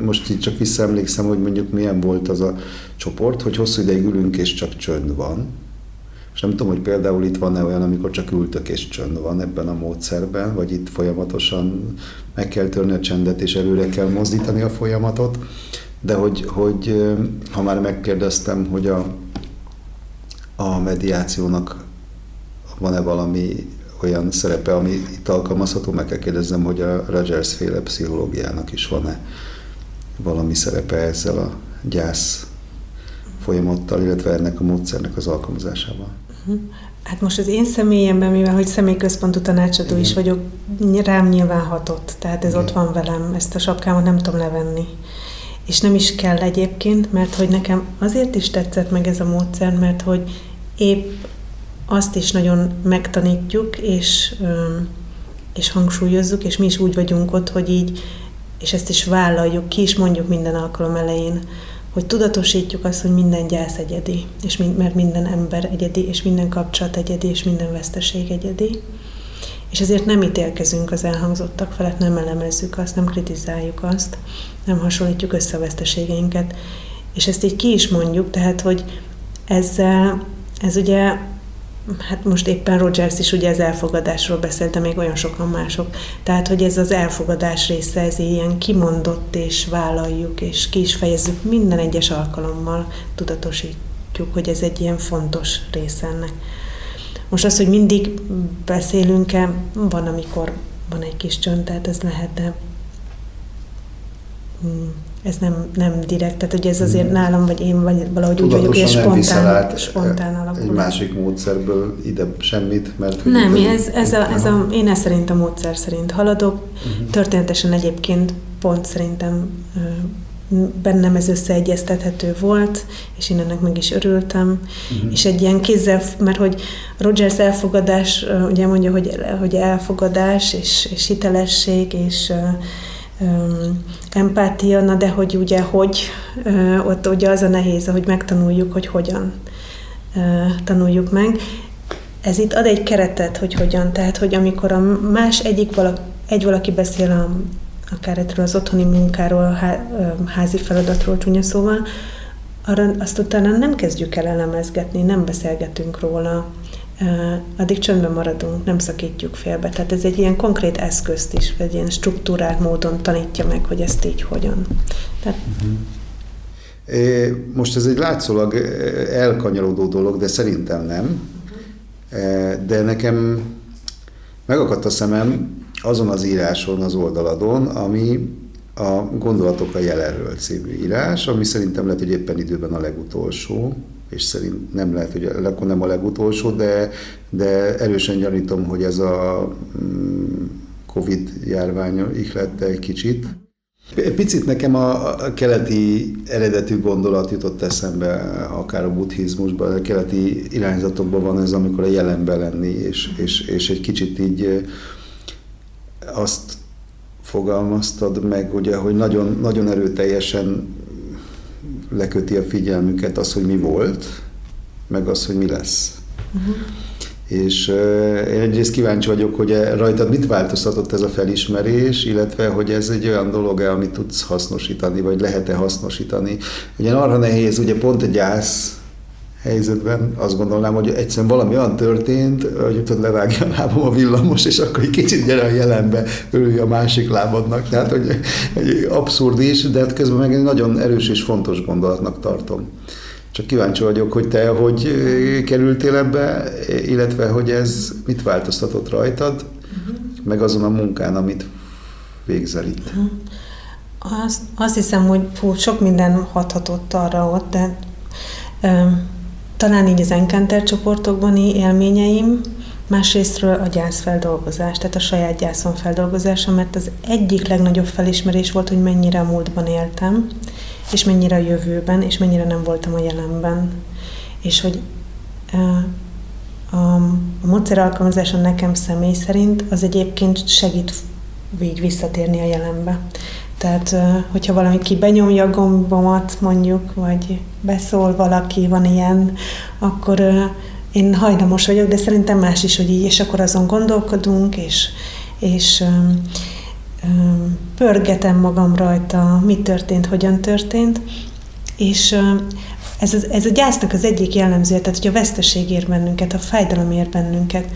[SPEAKER 1] most így csak visszaemlékszem, hogy mondjuk milyen volt az a csoport, hogy hosszú ideig ülünk és csak csönd van. És nem tudom, hogy például itt van-e olyan, amikor csak ültök és csönd van ebben a módszerben, vagy itt folyamatosan meg kell törni a csendet és előre kell mozdítani a folyamatot. De hogy, hogy ha már megkérdeztem, hogy a, a mediációnak van-e valami olyan szerepe, ami itt alkalmazható, meg kell kérdezzem, hogy a Rogers féle pszichológiának is van-e valami szerepe ezzel a gyász folyamattal, illetve ennek a módszernek az alkalmazásával.
[SPEAKER 2] Mhm. Hát most az én személyemben, mivel hogy személyközpontú tanácsadó Igen. is vagyok, rám nyilván hatott. Tehát ez Igen. ott van velem, ezt a sapkámat nem tudom levenni. És nem is kell egyébként, mert hogy nekem azért is tetszett meg ez a módszer, mert hogy épp azt is nagyon megtanítjuk, és, és hangsúlyozzuk, és mi is úgy vagyunk ott, hogy így, és ezt is vállaljuk, ki is mondjuk minden alkalom elején, hogy tudatosítjuk azt, hogy minden gyász egyedi, és mind, mert minden ember egyedi, és minden kapcsolat egyedi, és minden veszteség egyedi. És ezért nem ítélkezünk az elhangzottak felett, nem elemezzük azt, nem kritizáljuk azt, nem hasonlítjuk össze a veszteségeinket. És ezt így ki is mondjuk, tehát, hogy ezzel, ez ugye hát most éppen Rogers is ugye az elfogadásról beszélt, de még olyan sokan mások. Tehát, hogy ez az elfogadás része, ez ilyen kimondott, és vállaljuk, és ki is fejezzük minden egyes alkalommal, tudatosítjuk, hogy ez egy ilyen fontos része ennek. Most az, hogy mindig beszélünk-e, van, amikor van egy kis csönd, tehát ez lehet, de hmm ez nem, nem direkt, tehát hogy ez azért hmm. nálam, vagy én vagy valahogy úgy vagyok, és spontán, spontán alakul.
[SPEAKER 1] egy másik módszerből ide semmit, mert...
[SPEAKER 2] Nem, ez, ez, a, ez a, én ezt szerint a módszer szerint haladok. Uh-huh. Történetesen egyébként pont szerintem bennem ez összeegyeztethető volt, és én ennek meg is örültem, uh-huh. és egy ilyen kézzel, mert hogy Rogers elfogadás, ugye mondja, hogy, hogy elfogadás, és, és hitelesség, és empátia, na de hogy ugye hogy, ott ugye az a nehéz, hogy megtanuljuk, hogy hogyan tanuljuk meg. Ez itt ad egy keretet, hogy hogyan, tehát hogy amikor a más egyik valaki, egy valaki beszél a, akár erről az otthoni munkáról, a házi feladatról csúnya szóval, arra azt utána nem kezdjük el elemezgetni, nem beszélgetünk róla, addig csöndben maradunk, nem szakítjuk félbe. Tehát ez egy ilyen konkrét eszközt is, egy ilyen struktúrált módon tanítja meg, hogy ezt így hogyan. Tehát.
[SPEAKER 1] Most ez egy látszólag elkanyarodó dolog, de szerintem nem. De nekem megakadt a szemem azon az íráson az oldaladon, ami a Gondolatok a jelenről című írás, ami szerintem lehet, hogy éppen időben a legutolsó, és szerint nem lehet, hogy akkor nem a legutolsó, de, de erősen gyanítom, hogy ez a mm, Covid járvány ihlette egy kicsit. Picit nekem a, keleti eredetű gondolat jutott eszembe, akár a buddhizmusban, a keleti irányzatokban van ez, amikor a jelenben lenni, és, és, és egy kicsit így azt fogalmaztad meg, ugye, hogy nagyon, nagyon erőteljesen leköti a figyelmüket az, hogy mi volt, meg az, hogy mi lesz. Uh-huh. És én egyrészt kíváncsi vagyok, hogy e, rajtad mit változtatott ez a felismerés, illetve hogy ez egy olyan dolog-e, amit tudsz hasznosítani, vagy lehet-e hasznosítani. Ugye arra nehéz, ugye pont egy gyász helyzetben azt gondolnám, hogy egyszerűen valami olyan történt, hogy tudod, levágja a lábam a villamos, és akkor egy kicsit gyere a jelenbe, örülj a másik lábadnak. Tehát, hogy egy abszurd is, de hát közben meg egy nagyon erős és fontos gondolatnak tartom. Csak kíváncsi vagyok, hogy te hogy kerültél ebbe, illetve hogy ez mit változtatott rajtad, meg azon a munkán, amit végzel itt. Uh-huh.
[SPEAKER 2] Azt, azt hiszem, hogy fú, sok minden hathatott arra ott, de um, talán így az Encounter csoportokbani élményeim, másrésztről a gyászfeldolgozás, tehát a saját gyászon feldolgozása, mert az egyik legnagyobb felismerés volt, hogy mennyire a múltban éltem, és mennyire a jövőben, és mennyire nem voltam a jelenben. És hogy a, a módszer alkalmazása nekem személy szerint az egyébként segít így visszatérni a jelenbe. Tehát, hogyha valami ki benyomja a gombomat, mondjuk, vagy beszól valaki, van ilyen, akkor én hajlamos vagyok, de szerintem más is, hogy így, és akkor azon gondolkodunk, és, és um, um, pörgetem magam rajta, mi történt, hogyan történt, és ez, az, ez a gyásznak az egyik jellemzője, tehát hogy a veszteség ér bennünket, a fájdalom ér bennünket,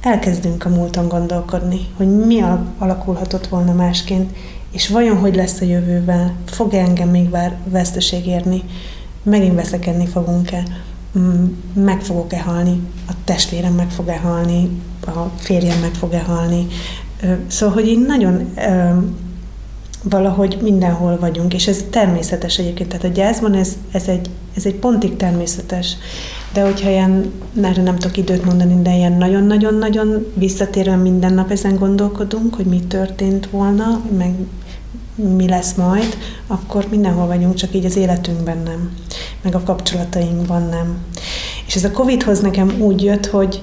[SPEAKER 2] elkezdünk a múlton gondolkodni, hogy mi alakulhatott volna másként, és vajon hogy lesz a jövőben, fog-e engem még vár veszteség érni, megint veszekedni fogunk-e, mm, meg fogok-e halni, a testvérem meg fog-e halni, a férjem meg fog-e halni. Szóval, hogy így nagyon valahogy mindenhol vagyunk, és ez természetes egyébként, tehát a gyászban ez, ez, egy, ez egy pontig természetes, de hogyha ilyen, erre nem tudok időt mondani, de ilyen nagyon-nagyon-nagyon visszatérően minden nap ezen gondolkodunk, hogy mi történt volna, meg mi lesz majd, akkor mindenhol vagyunk, csak így az életünkben nem, meg a kapcsolatainkban nem. És ez a Covid-hoz nekem úgy jött, hogy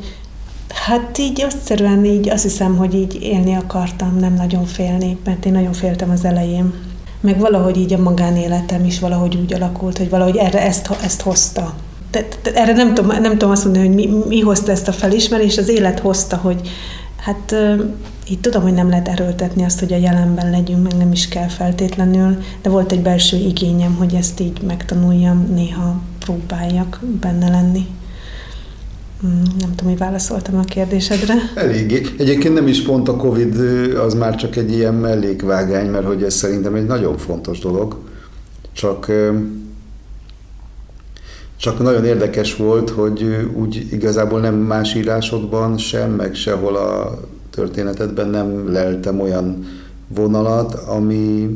[SPEAKER 2] hát így egyszerűen így azt hiszem, hogy így élni akartam, nem nagyon félni, mert én nagyon féltem az elején. Meg valahogy így a magánéletem is valahogy úgy alakult, hogy valahogy erre ezt, ezt hozta. De, de erre nem tudom, nem tudom azt mondani, hogy mi, mi hozta ezt a felismerést, az élet hozta, hogy hát így tudom, hogy nem lehet erőltetni azt, hogy a jelenben legyünk, meg nem is kell feltétlenül, de volt egy belső igényem, hogy ezt így megtanuljam, néha próbáljak benne lenni. Hmm, nem tudom, hogy válaszoltam a kérdésedre.
[SPEAKER 1] Eléggé. Egyébként nem is pont a Covid, az már csak egy ilyen mellékvágány, mert hogy ez szerintem egy nagyon fontos dolog. Csak csak nagyon érdekes volt, hogy úgy igazából nem más írásokban sem, meg sehol a történetedben nem leltem olyan vonalat, ami,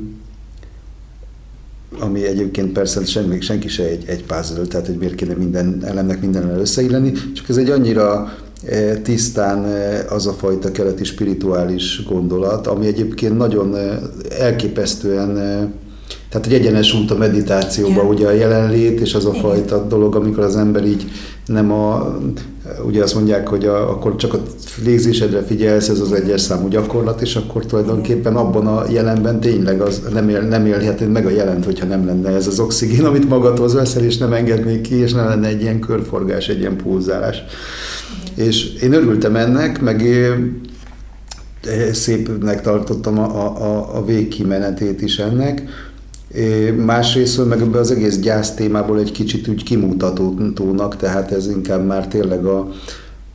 [SPEAKER 1] ami egyébként persze semmi, senki se egy, egy puzzle, tehát hogy miért kéne minden elemnek minden összeilleni, csak ez egy annyira eh, tisztán eh, az a fajta keleti spirituális gondolat, ami egyébként nagyon eh, elképesztően tehát egy egyenes út a meditációba, yeah. ugye a jelenlét, és az a fajta dolog, amikor az ember így nem a, ugye azt mondják, hogy a, akkor csak a légzésedre figyelsz, ez az egyes számú gyakorlat, és akkor tulajdonképpen abban a jelenben tényleg az nem, él, nem élhetnéd meg a jelent, hogyha nem lenne ez az oxigén, amit magadhoz veszel, és nem engednék ki, és nem lenne egy ilyen körforgás, egy ilyen pulzálás. És én örültem ennek, meg szépnek tartottam a, a, a végkimenetét is ennek, Másrészt meg ebbe az egész gyász témából egy kicsit úgy kimutatónak, tehát ez inkább már tényleg a,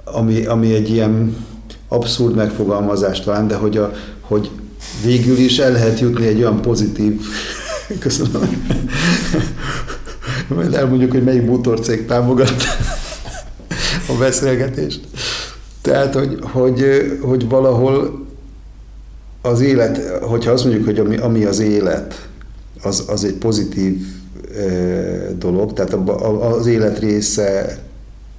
[SPEAKER 1] ami, ami egy ilyen abszurd megfogalmazás talán, de hogy, a, hogy végül is el lehet jutni egy olyan pozitív, köszönöm, majd elmondjuk, hogy melyik bútorcég támogat a beszélgetést. Tehát, hogy, hogy, hogy valahol az élet, hogyha azt mondjuk, hogy ami, ami az élet, az, az egy pozitív dolog, tehát az élet része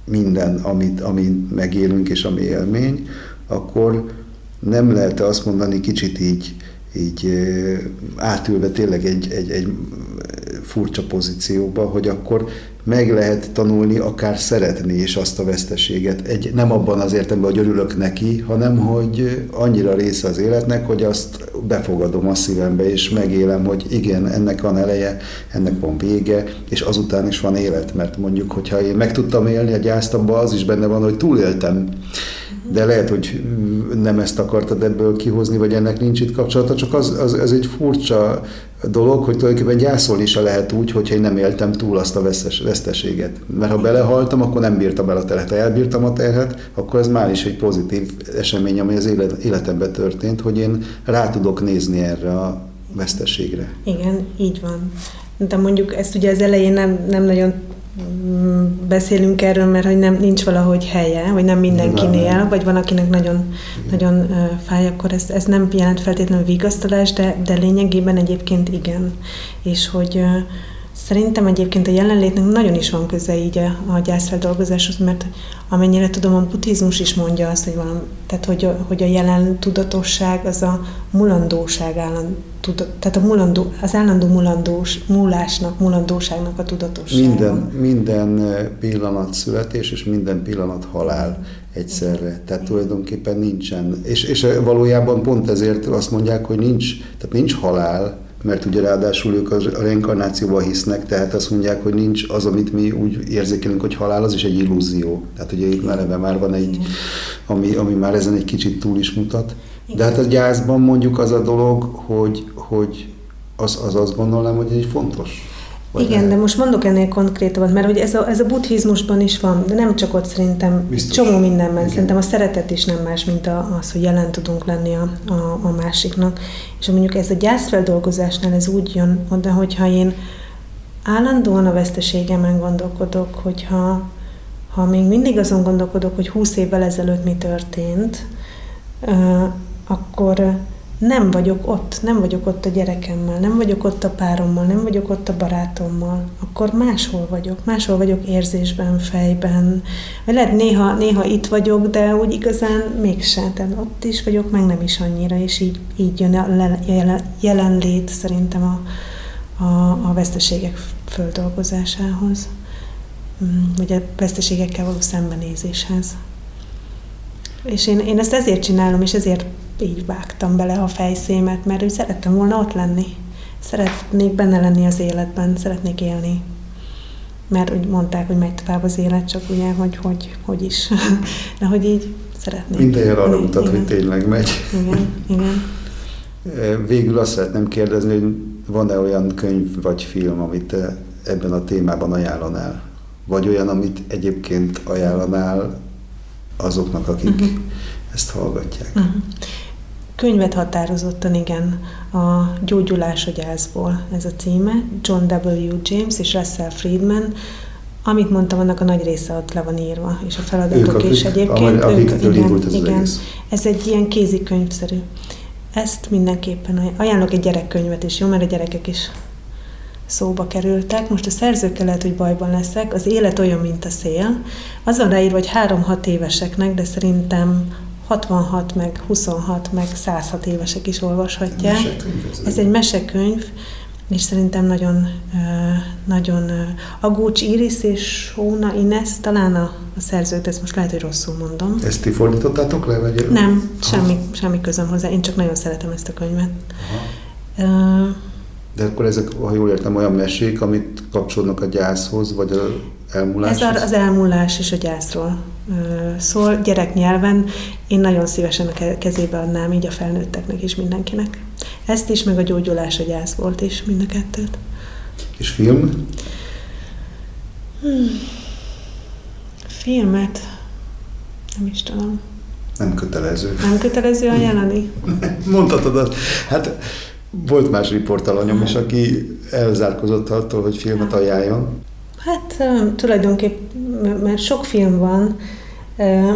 [SPEAKER 1] minden, amit, amit megélünk és ami élmény, akkor nem lehet azt mondani kicsit így, így átülve tényleg egy, egy, egy furcsa pozícióba, hogy akkor meg lehet tanulni, akár szeretni is azt a veszteséget. Egy, nem abban az értelemben, hogy örülök neki, hanem hogy annyira része az életnek, hogy azt befogadom a szívembe, és megélem, hogy igen, ennek van eleje, ennek van vége, és azután is van élet. Mert mondjuk, hogyha én meg tudtam élni a gyászt, az is benne van, hogy túléltem de lehet, hogy nem ezt akartad ebből kihozni, vagy ennek nincs itt kapcsolata, csak az, az, az egy furcsa dolog, hogy tulajdonképpen gyászolni se lehet úgy, hogyha én nem éltem túl azt a vesztes, veszteséget. Mert ha belehaltam, akkor nem bírtam el a terhet. Ha elbírtam a terhet, akkor ez már is egy pozitív esemény, ami az élet, életemben történt, hogy én rá tudok nézni erre a veszteségre.
[SPEAKER 2] Igen, így van. De mondjuk ezt ugye az elején nem, nem nagyon beszélünk erről, mert hogy nem, nincs valahogy helye, hogy nem mindenkinél, vagy van, akinek nagyon, nagyon uh, fáj, akkor ez, ez nem jelent feltétlenül vigasztalás, de, de lényegében egyébként igen. És hogy uh, Szerintem egyébként a jelenlétnek nagyon is van köze így a, a gyászfeldolgozáshoz, mert amennyire tudom, a buddhizmus is mondja azt, hogy, valami, tehát hogy, a, hogy a jelen tudatosság az a mulandóság állandó, tehát a mulandó, az állandó mulandós, múlásnak, mulandóságnak a tudatossága.
[SPEAKER 1] Minden, minden pillanat születés és minden pillanat halál egyszerre. Tehát tulajdonképpen nincsen. És, és valójában pont ezért azt mondják, hogy nincs, tehát nincs halál, mert ugye ráadásul ők a reinkarnációban hisznek, tehát azt mondják, hogy nincs az, amit mi úgy érzékelünk, hogy halál, az is egy illúzió. Tehát ugye itt már már van egy, ami, ami már ezen egy kicsit túl is mutat. De hát a gyászban mondjuk az a dolog, hogy, hogy az, az azt gondolom, hogy egy fontos.
[SPEAKER 2] Vagy Igen, de most mondok ennél konkrétabbat, mert hogy ez a, ez a buddhizmusban is van, de nem csak ott szerintem Biztos. csomó mindenben. Igen. Szerintem a szeretet is nem más, mint a, az, hogy jelen tudunk lenni a, a, a másiknak. És mondjuk ez a gyászfeldolgozásnál ez úgy jön oda, hogyha én állandóan a veszteségemen gondolkodok, hogyha ha még mindig azon gondolkodok, hogy húsz évvel ezelőtt mi történt, akkor nem vagyok ott, nem vagyok ott a gyerekemmel, nem vagyok ott a párommal, nem vagyok ott a barátommal, akkor máshol vagyok, máshol vagyok érzésben, fejben. Vagy lehet néha, néha itt vagyok, de úgy igazán mégsem, tehát ott is vagyok, meg nem is annyira, és így, így jön a jelenlét szerintem a, a, a veszteségek földolgozásához, mm, vagy a veszteségekkel való szembenézéshez. És én, én ezt ezért csinálom, és ezért így vágtam bele a fejszémet, mert úgy szerettem volna ott lenni. Szeretnék benne lenni az életben, szeretnék élni. Mert úgy mondták, hogy megy tovább az élet, csak ugye, hogy hogy, hogy is. De hogy így szeretnék.
[SPEAKER 1] Minden jel arra mutat, hogy tényleg megy.
[SPEAKER 2] Igen, igen.
[SPEAKER 1] Végül azt szeretném kérdezni, hogy van-e olyan könyv vagy film, amit ebben a témában ajánlanál? Vagy olyan, amit egyébként ajánlanál azoknak, akik uh-huh. ezt hallgatják? Uh-huh.
[SPEAKER 2] Könyvet határozottan, igen, a Gyógyulás a gyászból ez a címe, John W. James és Russell Friedman, amit mondtam, annak a nagy része ott le van írva, és a feladatok is egyébként.
[SPEAKER 1] Akik, ők, igen, ez igen,
[SPEAKER 2] ez egy ilyen kézikönyvszerű. Ezt mindenképpen ajánlok egy gyerekkönyvet is, jó, mert a gyerekek is szóba kerültek. Most a szerzőkkel lehet, hogy bajban leszek. Az élet olyan, mint a szél. Az van ráírva, hogy 3-6 éveseknek, de szerintem 66, meg 26, meg 106 évesek is olvashatják. Ez egy mesekönyv, és szerintem nagyon, nagyon Agúcs Iris és Hóna Ines, talán a, a szerzőt, ezt most lehet, hogy rosszul mondom.
[SPEAKER 1] Ezt ti fordítottátok le, vagy?
[SPEAKER 2] Nem, semmi, semmi közöm hozzá, én csak nagyon szeretem ezt a könyvet. Aha.
[SPEAKER 1] De akkor ezek, ha jól értem, olyan mesék, amit kapcsolnak a gyászhoz, vagy a elmúláshoz?
[SPEAKER 2] Ez az elmúlás és a gyászról szól gyereknyelven. Én nagyon szívesen a kezébe adnám így a felnőtteknek és mindenkinek. Ezt is, meg a gyógyulás a gyász volt is, mind a kettőt.
[SPEAKER 1] És film?
[SPEAKER 2] Hmm. Filmet? Nem is tudom.
[SPEAKER 1] Nem kötelező.
[SPEAKER 2] Nem kötelező ajánlani?
[SPEAKER 1] Mondhatod azt. Hát volt más riportalanyom is, aki elzárkozott attól, hogy filmet ajánljon.
[SPEAKER 2] Hát tulajdonképp, mert sok film van,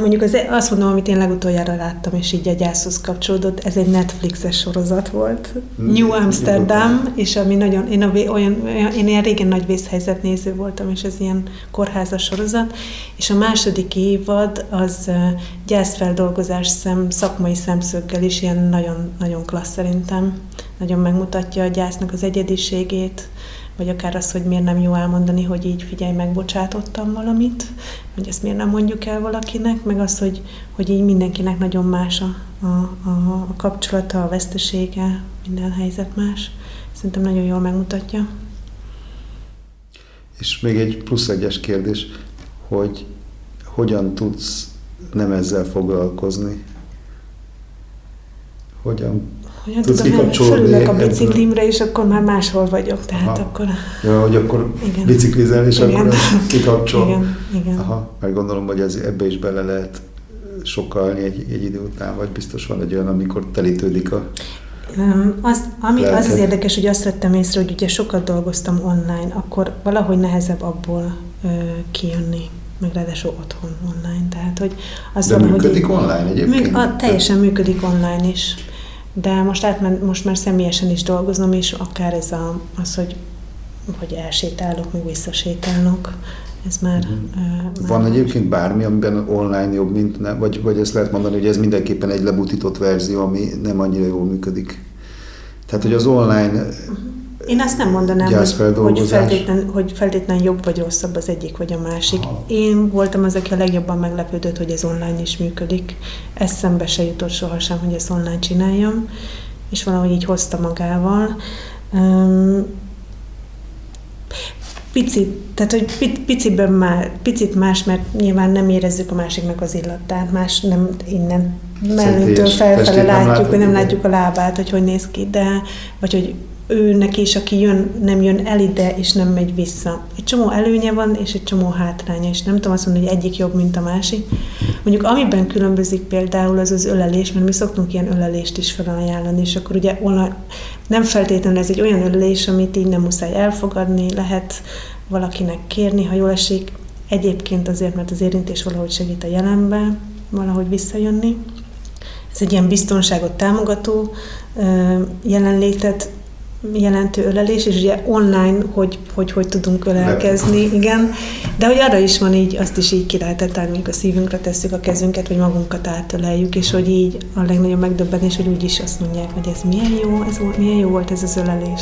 [SPEAKER 2] Mondjuk az, azt mondom, amit én legutoljára láttam, és így a gyászhoz kapcsolódott, ez egy Netflixes sorozat volt. Hmm. New Amsterdam, és ami nagyon, én, a, olyan, én ilyen régen nagy vészhelyzet néző voltam, és ez ilyen kórházas sorozat, és a második évad az gyászfeldolgozás szem, szakmai szemszöggel is ilyen nagyon, nagyon klassz szerintem. Nagyon megmutatja a gyásznak az egyediségét, vagy akár az, hogy miért nem jó elmondani, hogy így figyelj, megbocsátottam valamit, hogy ezt miért nem mondjuk el valakinek, meg az, hogy, hogy így mindenkinek nagyon más a, a, a, a kapcsolata, a vesztesége, minden helyzet más. Szerintem nagyon jól megmutatja.
[SPEAKER 1] És még egy plusz egyes kérdés, hogy hogyan tudsz nem ezzel foglalkozni? Hogyan
[SPEAKER 2] hogyan Tudsz tudom, fölülök a biciklimre, és akkor már máshol vagyok, tehát Aha. akkor...
[SPEAKER 1] Ja, hogy akkor igen. biciklizel, és igen. akkor kikapcsol.
[SPEAKER 2] Igen, igen.
[SPEAKER 1] Aha, mert gondolom, hogy ez, ebbe is bele lehet sokalni egy, egy idő után, vagy biztos van egy olyan, amikor telítődik a
[SPEAKER 2] az, ami, az az érdekes, hogy azt vettem észre, hogy ugye sokat dolgoztam online, akkor valahogy nehezebb abból ö, kijönni meg ráadásul otthon online. Tehát, hogy
[SPEAKER 1] az De működik online egyébként? Mű,
[SPEAKER 2] a, teljesen működik online is de most, átment, most már személyesen is dolgozom, és akár ez a, az, hogy hogy elsétálok, meg visszasétálok. Ez már, uh,
[SPEAKER 4] Van egyébként bármi, amiben online jobb, mint nem? Vagy, vagy ezt lehet mondani, hogy ez mindenképpen egy lebutított verzió, ami nem annyira jól működik? Tehát, hogy az online uh-huh
[SPEAKER 2] én azt nem mondanám, hogy, hogy, feltétlen, hogy feltétlen jobb vagy rosszabb az egyik vagy a másik. Aha. Én voltam az, aki a legjobban meglepődött, hogy ez online is működik. Ez szembe se jutott sohasem, hogy ezt online csináljam, és valahogy így hozta magával. Um, picit, tehát hogy piciben már, picit más, mert nyilván nem érezzük a másiknak az illatát, más nem innen mellünktől felfele látjuk, hogy nem látjuk a lábát, hogy hogy néz ki, de, vagy hogy őnek is, aki jön, nem jön el ide, és nem megy vissza. Egy csomó előnye van, és egy csomó hátránya, és nem tudom azt mondani, hogy egyik jobb, mint a másik. Mondjuk amiben különbözik például az az ölelés, mert mi szoktunk ilyen ölelést is felajánlani, és akkor ugye online, nem feltétlenül ez egy olyan ölelés, amit így nem muszáj elfogadni, lehet valakinek kérni, ha jól esik, egyébként azért, mert az érintés valahogy segít a jelenbe, valahogy visszajönni. Ez egy ilyen biztonságot támogató jelenlétet jelentő ölelés, és ugye online, hogy hogy, hogy tudunk ölelkezni, igen. De hogy arra is van így, azt is így ki lehetett állni, a szívünkre tesszük a kezünket, vagy magunkat átöleljük, és hogy így a legnagyobb megdöbbenés, hogy úgy is azt mondják, hogy ez milyen jó, ez volt, milyen jó volt ez az ölelés.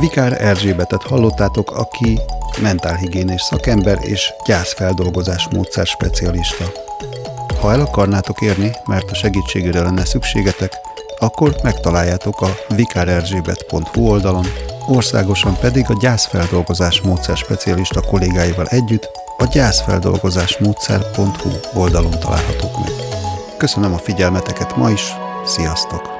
[SPEAKER 1] Vikár Erzsébetet hallottátok, aki mentálhigiénés szakember és gyászfeldolgozás módszer specialista. Ha el akarnátok érni, mert a segítségére lenne szükségetek, akkor megtaláljátok a vikárerzsébet.hu oldalon, országosan pedig a gyászfeldolgozás módszer specialista kollégáival együtt a gyászfeldolgozásmódszer.hu oldalon találhatók meg. Köszönöm a figyelmeteket ma is, sziasztok!